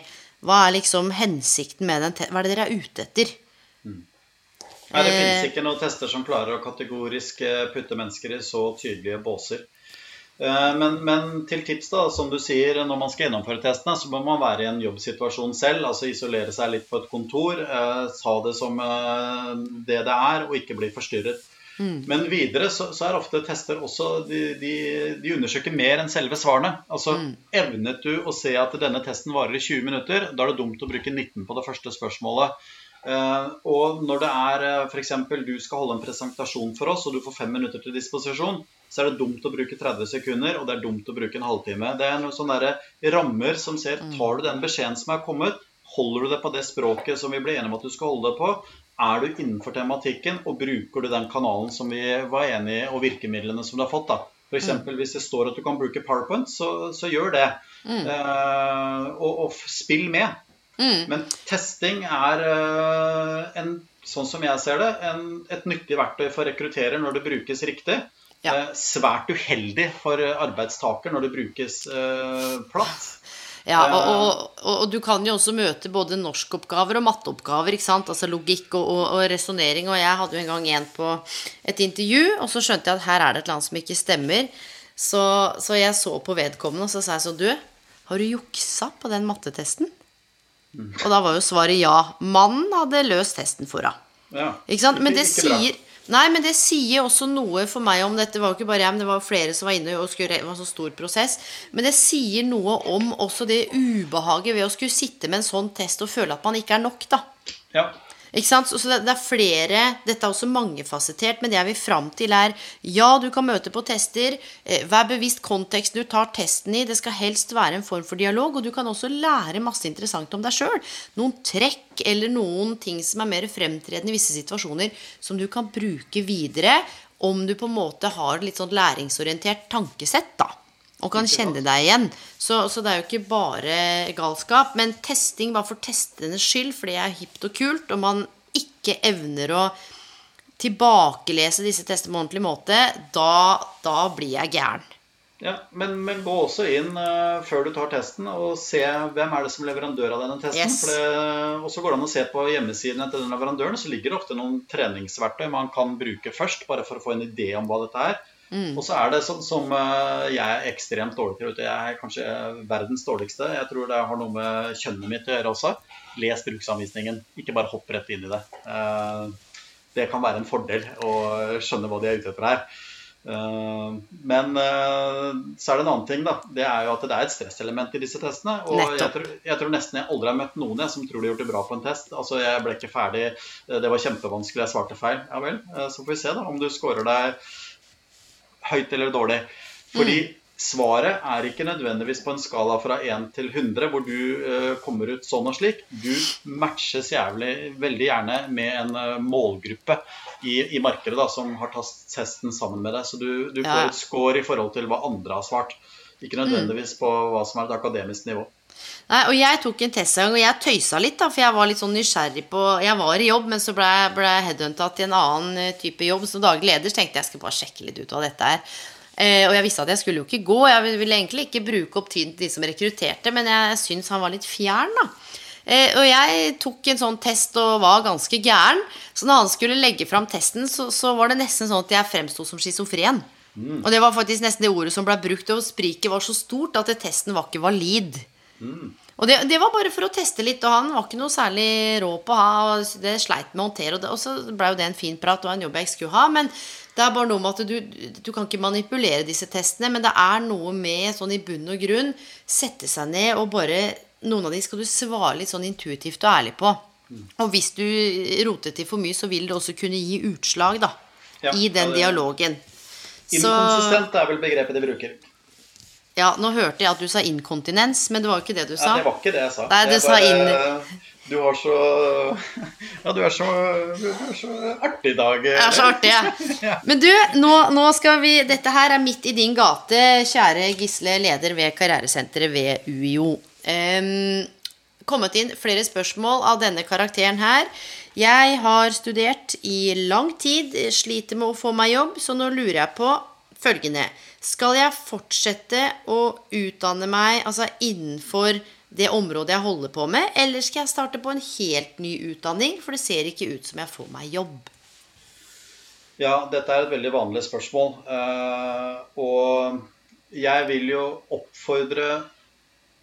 Hva er liksom hensikten med den Hva er det dere er ute etter? Mm. Nei, det finnes ikke noen tester som klarer å kategorisk eh, putte mennesker i så tydelige båser. Eh, men, men, til tips, da, som du sier, når man skal gjennomføre testene, så må man være i en jobbsituasjon selv. Altså isolere seg litt på et kontor. Eh, ta det som eh, det det er, og ikke bli forstyrret. Mm. Men videre så, så, er ofte tester også de, de, de, undersøker mer enn selve svarene. Altså mm. Evnet du å se at denne testen varer i 20 minutter, da er det dumt å bruke 19 på det første spørsmålet. Uh, og når det er uh, f.eks. du skal holde en presentasjon for oss, og du får fem minutter til disposisjon, så er det dumt å bruke 30 sekunder, og det er dumt å bruke en halvtime. Det er noen sånne rammer som ser mm. Tar du den beskjeden som er kommet, holder du det på det språket som vi ble enige om at du skal holde det på? Er du innenfor tematikken, og bruker du den kanalen som vi var enige i, og virkemidlene som du har fått? da? F.eks. Mm. hvis det står at du kan bruke PowerPoint, så, så gjør det. Mm. Uh, og, og, spill med. Mm. Men testing er uh, en, sånn som jeg ser det, en, et nyttig verktøy for rekrutterer når det brukes riktig. Ja. Eh, svært uheldig for arbeidstaker når det brukes eh, platt. Ja, og, og, og, du kan jo også møte både norskoppgaver og matteoppgaver. ikke sant? Altså logikk og, og, og resonnering. Og jeg hadde jo en gang en på et intervju, og så skjønte jeg at her er det et eller annet som ikke stemmer. Så, så jeg så på vedkommende, og så sa jeg så Du, har du juksa på den mattetesten? Mm. Og da var jo svaret ja. Mannen hadde løst testen for henne. Ja. Ikke sant? Men det sier Nei, men det sier også noe for meg om dette. var jo ikke bare jeg, men det var flere som var inne og skulle, det var en så stor prosess. Men det sier noe om også det ubehaget ved å skulle sitte med en sånn test og føle at man ikke er nok, da. Ja. Ikke sant? Så det, er flere Dette er også mangefasettert, men det jeg vil fram til, er ja, du kan møte på tester. Eh, vær bevisst konteksten du tar testen i. Det skal helst være en form for dialog. Og du kan også lære masse interessant om deg sjøl. Noen trekk eller noen ting som er mer fremtredende i visse situasjoner, som du kan bruke videre om du på en måte har litt sånn læringsorientert tankesett, da og kan kjenne deg igjen. Så, så, det er jo ikke bare galskap. Men testing bare for testenes skyld, fordi det er hipt og kult, og man ikke evner å tilbakelese disse testene på en ordentlig måte, da, da blir jeg gæren. Ja, men, men, gå også inn uh, før du tar testen og se hvem er det som er leverandør av denne testen. Yes. Og så går det an å se på hjemmesidene til den leverandøren, så ligger det ofte noen treningsverktøy man kan bruke først, bare for å få en idé om hva dette er. Mm. Og så er det sånn som uh, jeg er ekstremt dårlig til. Jeg er kanskje verdens dårligste. Jeg tror det har noe med kjønnet mitt å gjøre også. Les bruksanvisningen. Ikke bare hopp rett inn i det. Uh, det kan være en fordel å skjønne hva de er ute etter her. Men så er det en annen ting, da. Det er jo at det er et stresselement i disse testene. Og jeg tror, jeg tror, nesten jeg aldri har møtt noen jeg som tror de har gjort det bra på en test. Altså, jeg ble ikke ferdig, det var kjempevanskelig, jeg svarte feil. Ja vel, så får vi se da om du scorer deg høyt eller dårlig. Fordi mm. Svaret er ikke nødvendigvis på en skala fra 1 til 100 hvor du uh, kommer ut sånn og slik. Du matches jævlig, veldig gjerne med en uh, målgruppe i, i markedet da, som har tatt testen sammen med deg. Så du, du får ja. et score i forhold til hva andre har svart. Ikke nødvendigvis på hva som er et akademisk nivå. Nei, og Jeg tok en test en gang, og jeg tøysa litt, da, for jeg var litt sånn nysgjerrig på Jeg var i jobb, men så ble, ble jeg headhunta til en annen eh, type jobb som daglig leder. Så tenkte jeg jeg skulle bare sjekke litt ut av dette her. Eh, og jeg visste at jeg skulle jo ikke gå. Jeg ville egentlig ikke bruke opp tiden til de som rekrutterte, men jeg syns han var litt fjern, da. Eh, og jeg tok en sånn test og var ganske gæren. Så når han skulle legge fram testen, så, så var det nesten sånn at jeg fremsto som schizofren. Mm. Og det var faktisk nesten det ordet som ble brukt. Og spriket var så stort at testen var ikke valid. Mm. Og det, det, var bare for å teste litt, og han var ikke noe særlig rå på å ha. Og det sleit med å håndtere, og, det, og så ble jo det en fin prat og en jobb jeg skulle ha. Men det er bare noe med at du, du kan ikke manipulere disse testene, men det er noe med sånn i bunn og grunn sette seg ned og bare Noen av de skal du svare litt sånn intuitivt og ærlig på. Og hvis du roter til for mye, så vil det også kunne gi utslag da, ja, i den ja, dialogen. Inkonsistent er vel begrepet de bruker. Ja, nå hørte jeg at du sa inkontinens, men det var jo ikke det du sa. Nei, det var ikke det jeg sa. Nei, det sa inn... Du har så Ja, du er så, du er så artig i dag. Jeg er så artig, jeg. Men du, nå, nå, skal vi Dette her er midt i din gate, kjære Gisle, leder ved Karrieresenteret ved UiO. Um, kommet inn flere spørsmål av denne karakteren her. Jeg har studert i lang tid, sliter med å få meg jobb, så nå lurer jeg på følgende Skal jeg fortsette å utdanne meg altså innenfor det området jeg holder på med, eller skal jeg starte på en helt ny utdanning, for det ser ikke ut som jeg får meg jobb? Ja, dette er et veldig vanlig spørsmål. Uh, og jeg vil jo oppfordre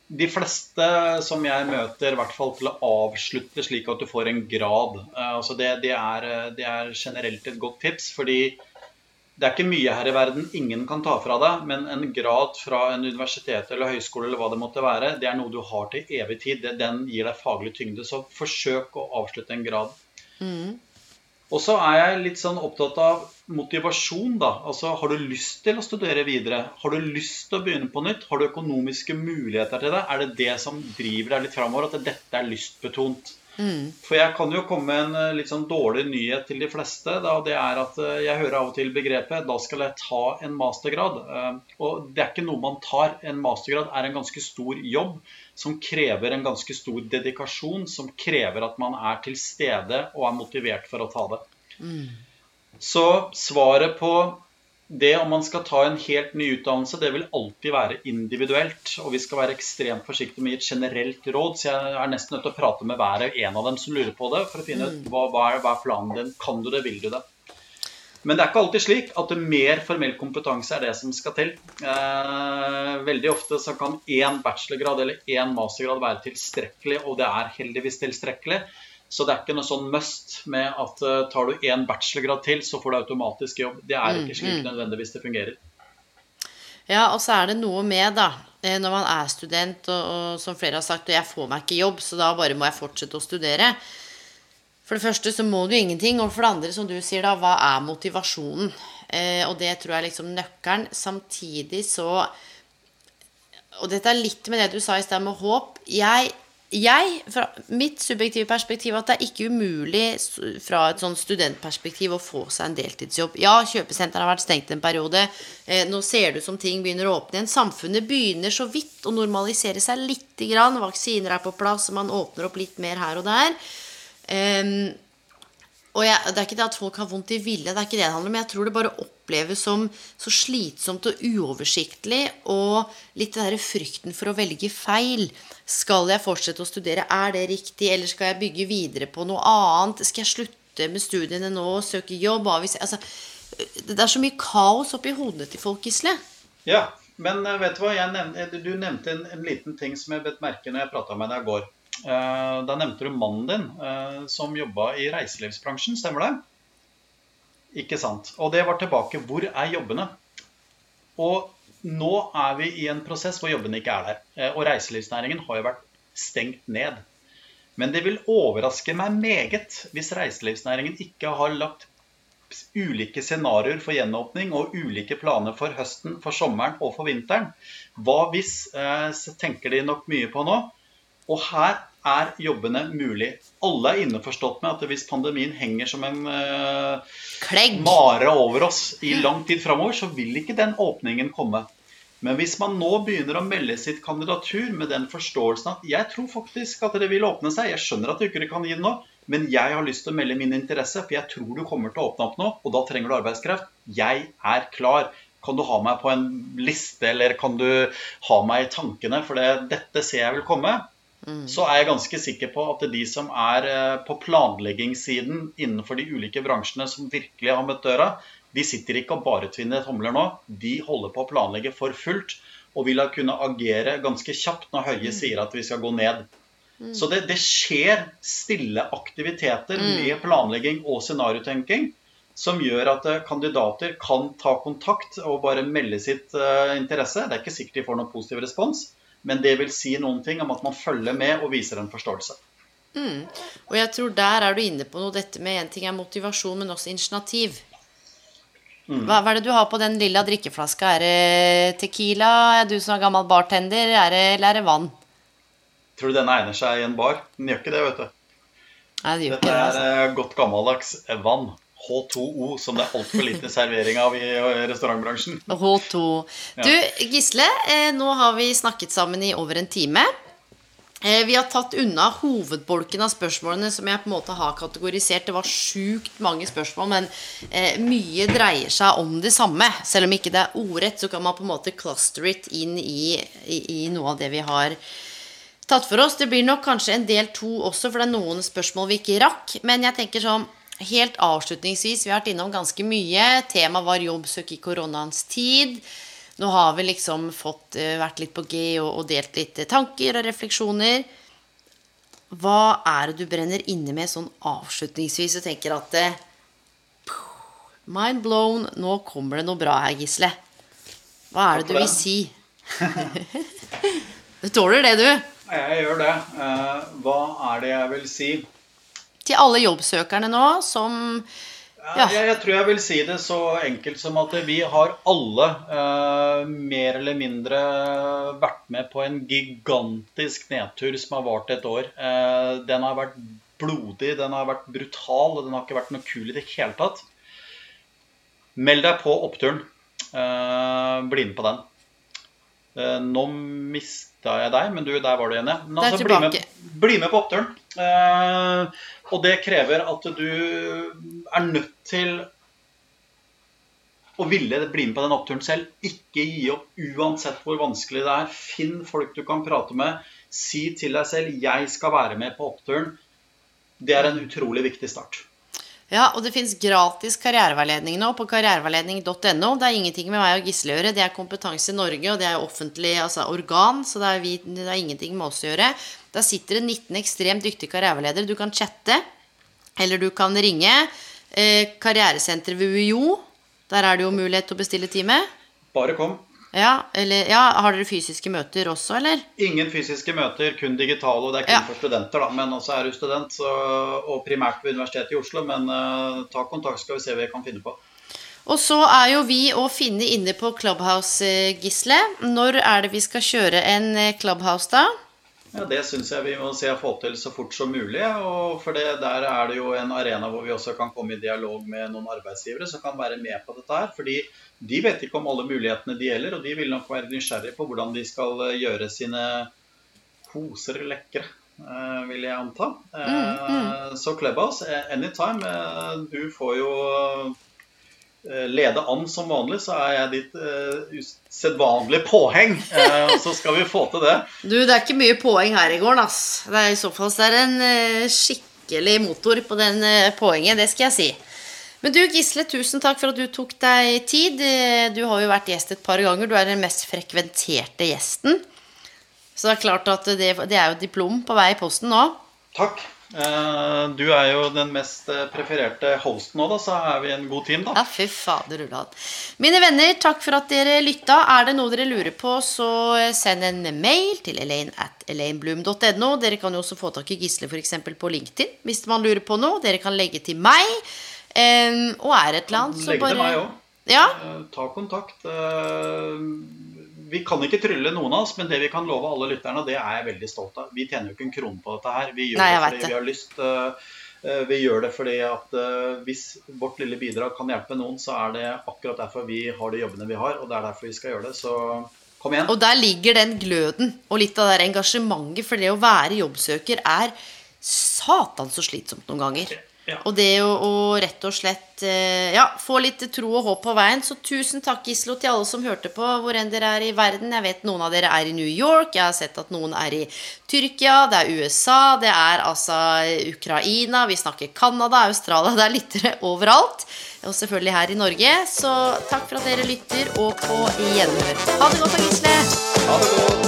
de fleste som jeg møter, i hvert fall til å avslutte slik at du får en grad. Uh, altså det, det, er, det er generelt et godt tips, fordi det er ikke mye her i verden ingen kan ta fra deg, men en grad fra en universitet eller høyskole eller hva det måtte være, det er noe du har til evig tid. Den gir deg faglig tyngde. Så forsøk å avslutte en grad. Mm. Og så er jeg litt sånn opptatt av motivasjon, da. Altså, har du lyst til å studere videre? Har du lyst til å begynne på nytt? Har du økonomiske muligheter til det? Er det det som driver deg litt framover? At dette er lystbetont? Mm. For jeg kan jo komme med en eh, litt sånn dårlig nyhet til de fleste. Da, det er at eh, jeg hører av og til begrepet 'da skal jeg ta en mastergrad'. Eh, og det er ikke noe man tar. En mastergrad er en ganske stor jobb som krever en ganske stor dedikasjon. Som krever at man er til stede og er motivert for å ta det. Mm. Så svaret på det om man skal ta en helt ny utdannelse, det vil alltid være individuelt. Og vi skal være ekstremt forsiktige med å gi et generelt råd. Så jeg er nesten nødt til å prate med hver en av dem som lurer på det, for å finne ut mm. hva, hva, er, hva er planen din. Kan du det, vil du det? Men det er ikke alltid slik at mer formell kompetanse er det som skal til. Eh, veldig ofte så kan én bachelorgrad eller én mastergrad være tilstrekkelig, og det er heldigvis tilstrekkelig. Så det er ikke noe sånn must med at uh, tar du én bachelorgrad til, så får du automatisk jobb. Det er ikke mm, slik mm. nødvendigvis det fungerer. Ja, og så er det noe med, da, eh, når man er student, og, og som flere har sagt, og jeg får meg ikke jobb, så da bare må jeg fortsette å studere. For det første så må du ingenting, og for det andre, som du sier, da, hva er motivasjonen? Eh, og det tror jeg er liksom nøkkelen. Samtidig så Og dette er litt med det du sa i sted med håp. Jeg jeg, fra mitt subjektive perspektiv, at det er ikke umulig fra et sånn studentperspektiv å få seg en deltidsjobb. Ja, kjøpesenteret har vært stengt en periode. Eh, nå ser det ut som ting begynner å åpne igjen. Samfunnet begynner så vidt å normalisere seg lite grann. Vaksiner er på plass, man åpner opp litt mer her og der. Um, og jeg, Det er ikke det at folk har vondt i vilje, det er ikke det det handler om. Jeg tror det bare oppleves som så slitsomt og uoversiktlig. Og litt den der frykten for å velge feil. Skal jeg fortsette å studere? Er det riktig? Eller skal jeg bygge videre på noe annet? Skal jeg slutte med studiene nå og søke jobb? Altså, det er så mye kaos oppi hodene til folk, Gisle. Ja, men eh, vet du hva? Nevnte, du nevnte en, en, liten ting som jeg bet merke når jeg prata med deg i går. Eh, da nevnte du mannen din eh, som jobba i reiselivsbransjen, stemmer det? Ikke sant. Og det var tilbake. Hvor er jobbene? Og nå er vi i en prosess hvor jobbene ikke er der. Eh, og reiselivsnæringen har jo vært stengt ned. Men det vil overraske meg meget hvis reiselivsnæringen ikke har lagt ulike scenarioer for gjenåpning og ulike planer for høsten, for sommeren og for vinteren. Hva hvis, tenker de nok mye på nå. Og her er jobbene mulig. Alle er innforstått med at hvis pandemien henger som en uh, mare over oss i lang tid framover, så vil ikke den åpningen komme. Men hvis man nå begynner å melde sitt kandidatur med den forståelsen at jeg tror faktisk at det vil åpne seg, jeg skjønner at du ikke kan gi det nå, men jeg har lyst til å melde min interesse, for jeg tror du kommer til å åpne opp nå, og da trenger du arbeidskraft. Jeg er klar. Kan du ha meg på en liste, eller kan du ha meg i tankene, for det, dette ser jeg vil komme. Mm. så er jeg ganske sikker på at de som er eh, på planleggingssiden innenfor de ulike bransjene som virkelig har møtt døra, de sitter ikke og bare tvinner tomler nå. De holder på å planlegge for fullt og vil ha kunne agere ganske kjapt når Høie mm. sier at vi skal gå ned. Mm. Så det, det, skjer stille aktiviteter mm. med planlegging og scenariotenking som gjør at eh, kandidater kan ta kontakt og bare melde sitt uh, interesse. Det er ikke sikkert de får noen positiv respons, men det vil si noen ting om at man følger med og viser en forståelse. Mm. Og jeg tror der er du inne på noe. Dette med en ting er motivasjon, men også initiativ. Mm. Hva, hva, er det du har på den lilla drikkeflaska? Er det Tequila? Er du som er gammel bartender? Er det, eller er det vann? Tror du den egner seg i en bar? Den gjør ikke det, vet du. Nei, det gjør Dette ikke det, altså. er godt gammeldags vann. H2O, som det er altfor lite servering av i restaurantbransjen. H2. Du, Gisle, eh, nå har vi snakket sammen i over en time. Eh, vi har tatt unna hovedbolken av spørsmålene som jeg på en måte har kategorisert. Det var sjukt mange spørsmål, men eh, mye dreier seg om det samme. Selv om ikke det er ordrett, så kan man på en måte cluster it inn i, i, i noe av det vi har tatt for oss. Det blir nok kanskje en del to også, for det er noen spørsmål vi ikke rakk. Men jeg tenker sånn Helt avslutningsvis, vi har vært innom ganske mye. Temaet var jobbsøk i koronaens tid. Nå har vi liksom fått uh, vært litt på G og, og, delt litt tanker og refleksjoner. Hva er det du brenner inne med sånn avslutningsvis og tenker at uh, Mind blown. Nå kommer det noe bra her, Gisle. Hva er det du vil si? du tåler det, du. Jeg gjør det. Hva er det jeg vil si? Til alle jobbsøkerne nå som ja. Jeg, jeg, tror jeg vil si det så enkelt som at vi har alle eh, mer eller mindre vært med på en gigantisk nedtur som har vart et år. Eh, den har vært blodig, den har vært brutal, og den har ikke vært noe kul i det hele tatt. Meld deg på oppturen. Eh, bli med på den. nå nå mista jeg deg, men du, der var du igjen, ja. Altså, bli, med, bli, med, på oppturen. Eh, og det krever at du er nødt til å ville bli med på den oppturen selv. Ikke gi opp uansett hvor vanskelig det er. Finn folk du kan prate med. Si til deg selv 'jeg skal være med på oppturen'. Det er en utrolig viktig start. Ja, og det fins gratis karriereveiledning nå på karriereveiledning.no. Det er ingenting med meg og Gisle å gjøre. Det er Kompetanse Norge, og det er offentlig altså organ, så det er, vi, det er ingenting med oss å gjøre. Der sitter det 19 ekstremt dyktige karriereveiledere. Du kan chatte, eller du kan ringe. Eh, karrieresenteret ved UiO, der er det jo mulighet til å bestille time. Bare kom. Ja, eller, ja, Har dere fysiske møter også, eller? Ingen fysiske møter, kun digitale. Og det er kun ja. for studenter, da. Men også er du student, så, og primært ved Universitetet i Oslo. Men uh, ta kontakt, skal vi se hva vi kan finne på. Og så er jo vi å finne inne på Clubhouse, eh, Gisle. Når er det vi skal kjøre en eh, Clubhouse, da? Ja, Det syns jeg vi må se å få til så fort som mulig. og for det, Der er det jo en arena hvor vi også kan komme i dialog med noen arbeidsgivere som kan være med på dette. her, fordi de vet ikke om alle mulighetene de gjelder, og de vil nok være nysgjerrige på hvordan de skal eh, gjøre sine poser lekre. Uh, vil jeg anta. Mm, mm. Så Clubhouse, anytime. Du får jo Eh, lede an som vanlig, så er jeg ditt usedvanlige påheng. Så skal vi få til det. Du, det er ikke mye poeng her i gården, ass. Det er I så fall så er det en skikkelig motor på den poenget, det skal jeg si. Men du, Gisle, tusen takk for at du tok deg tid. Du har jo vært gjest et par ganger. Du er den mest frekventerte gjesten. Så det er klart at det, det er jo diplom på vei i posten nå. Takk. Eh, du er jo den mest eh, prefererte hosten nå, da, så er vi en god team, da. Ja, fy fader ullan. Mine venner, takk for at dere lytta. Er det noe dere lurer på, så send en mail til elaine at elainebloom.no. Dere kan jo også få tak i Gisle f.eks. på LinkedIn hvis man lurer på noe. Dere kan legge til meg. Um, og er et eller annet, så Legge bare til meg òg. Ja? Ta kontakt. Uh, Vi kan ikke trylle noen av oss, men det vi kan love alle lytterne, det er jeg veldig stolt av. Vi tjener jo ikke en krone på dette her. Vi gjør Nei, det fordi det. vi har lyst. eh, Vi gjør det fordi at hvis vårt lille bidrag kan hjelpe noen, så er det akkurat derfor vi har de jobbene vi har, og det er derfor vi skal gjøre det. Så kom igjen. Og der ligger den gløden og litt av det engasjementet, for det å være jobbsøker er satan så slitsomt noen ganger. Ja. Og det å, å rett og slett eh, ja, få litt tro og håp på veien. Så tusen takk, Gislo, til alle som hørte på, hvor enn dere er i verden. Jeg vet noen av dere er i New York, jeg har sett at noen er i Tyrkia, det er USA, det er altså Ukraina, vi snakker Canada, Australia, det er lyttere overalt. Og selvfølgelig her i Norge. Så takk for at dere lytter, og på gjenhør. Ha det godt da, Gisle. Ha det godt.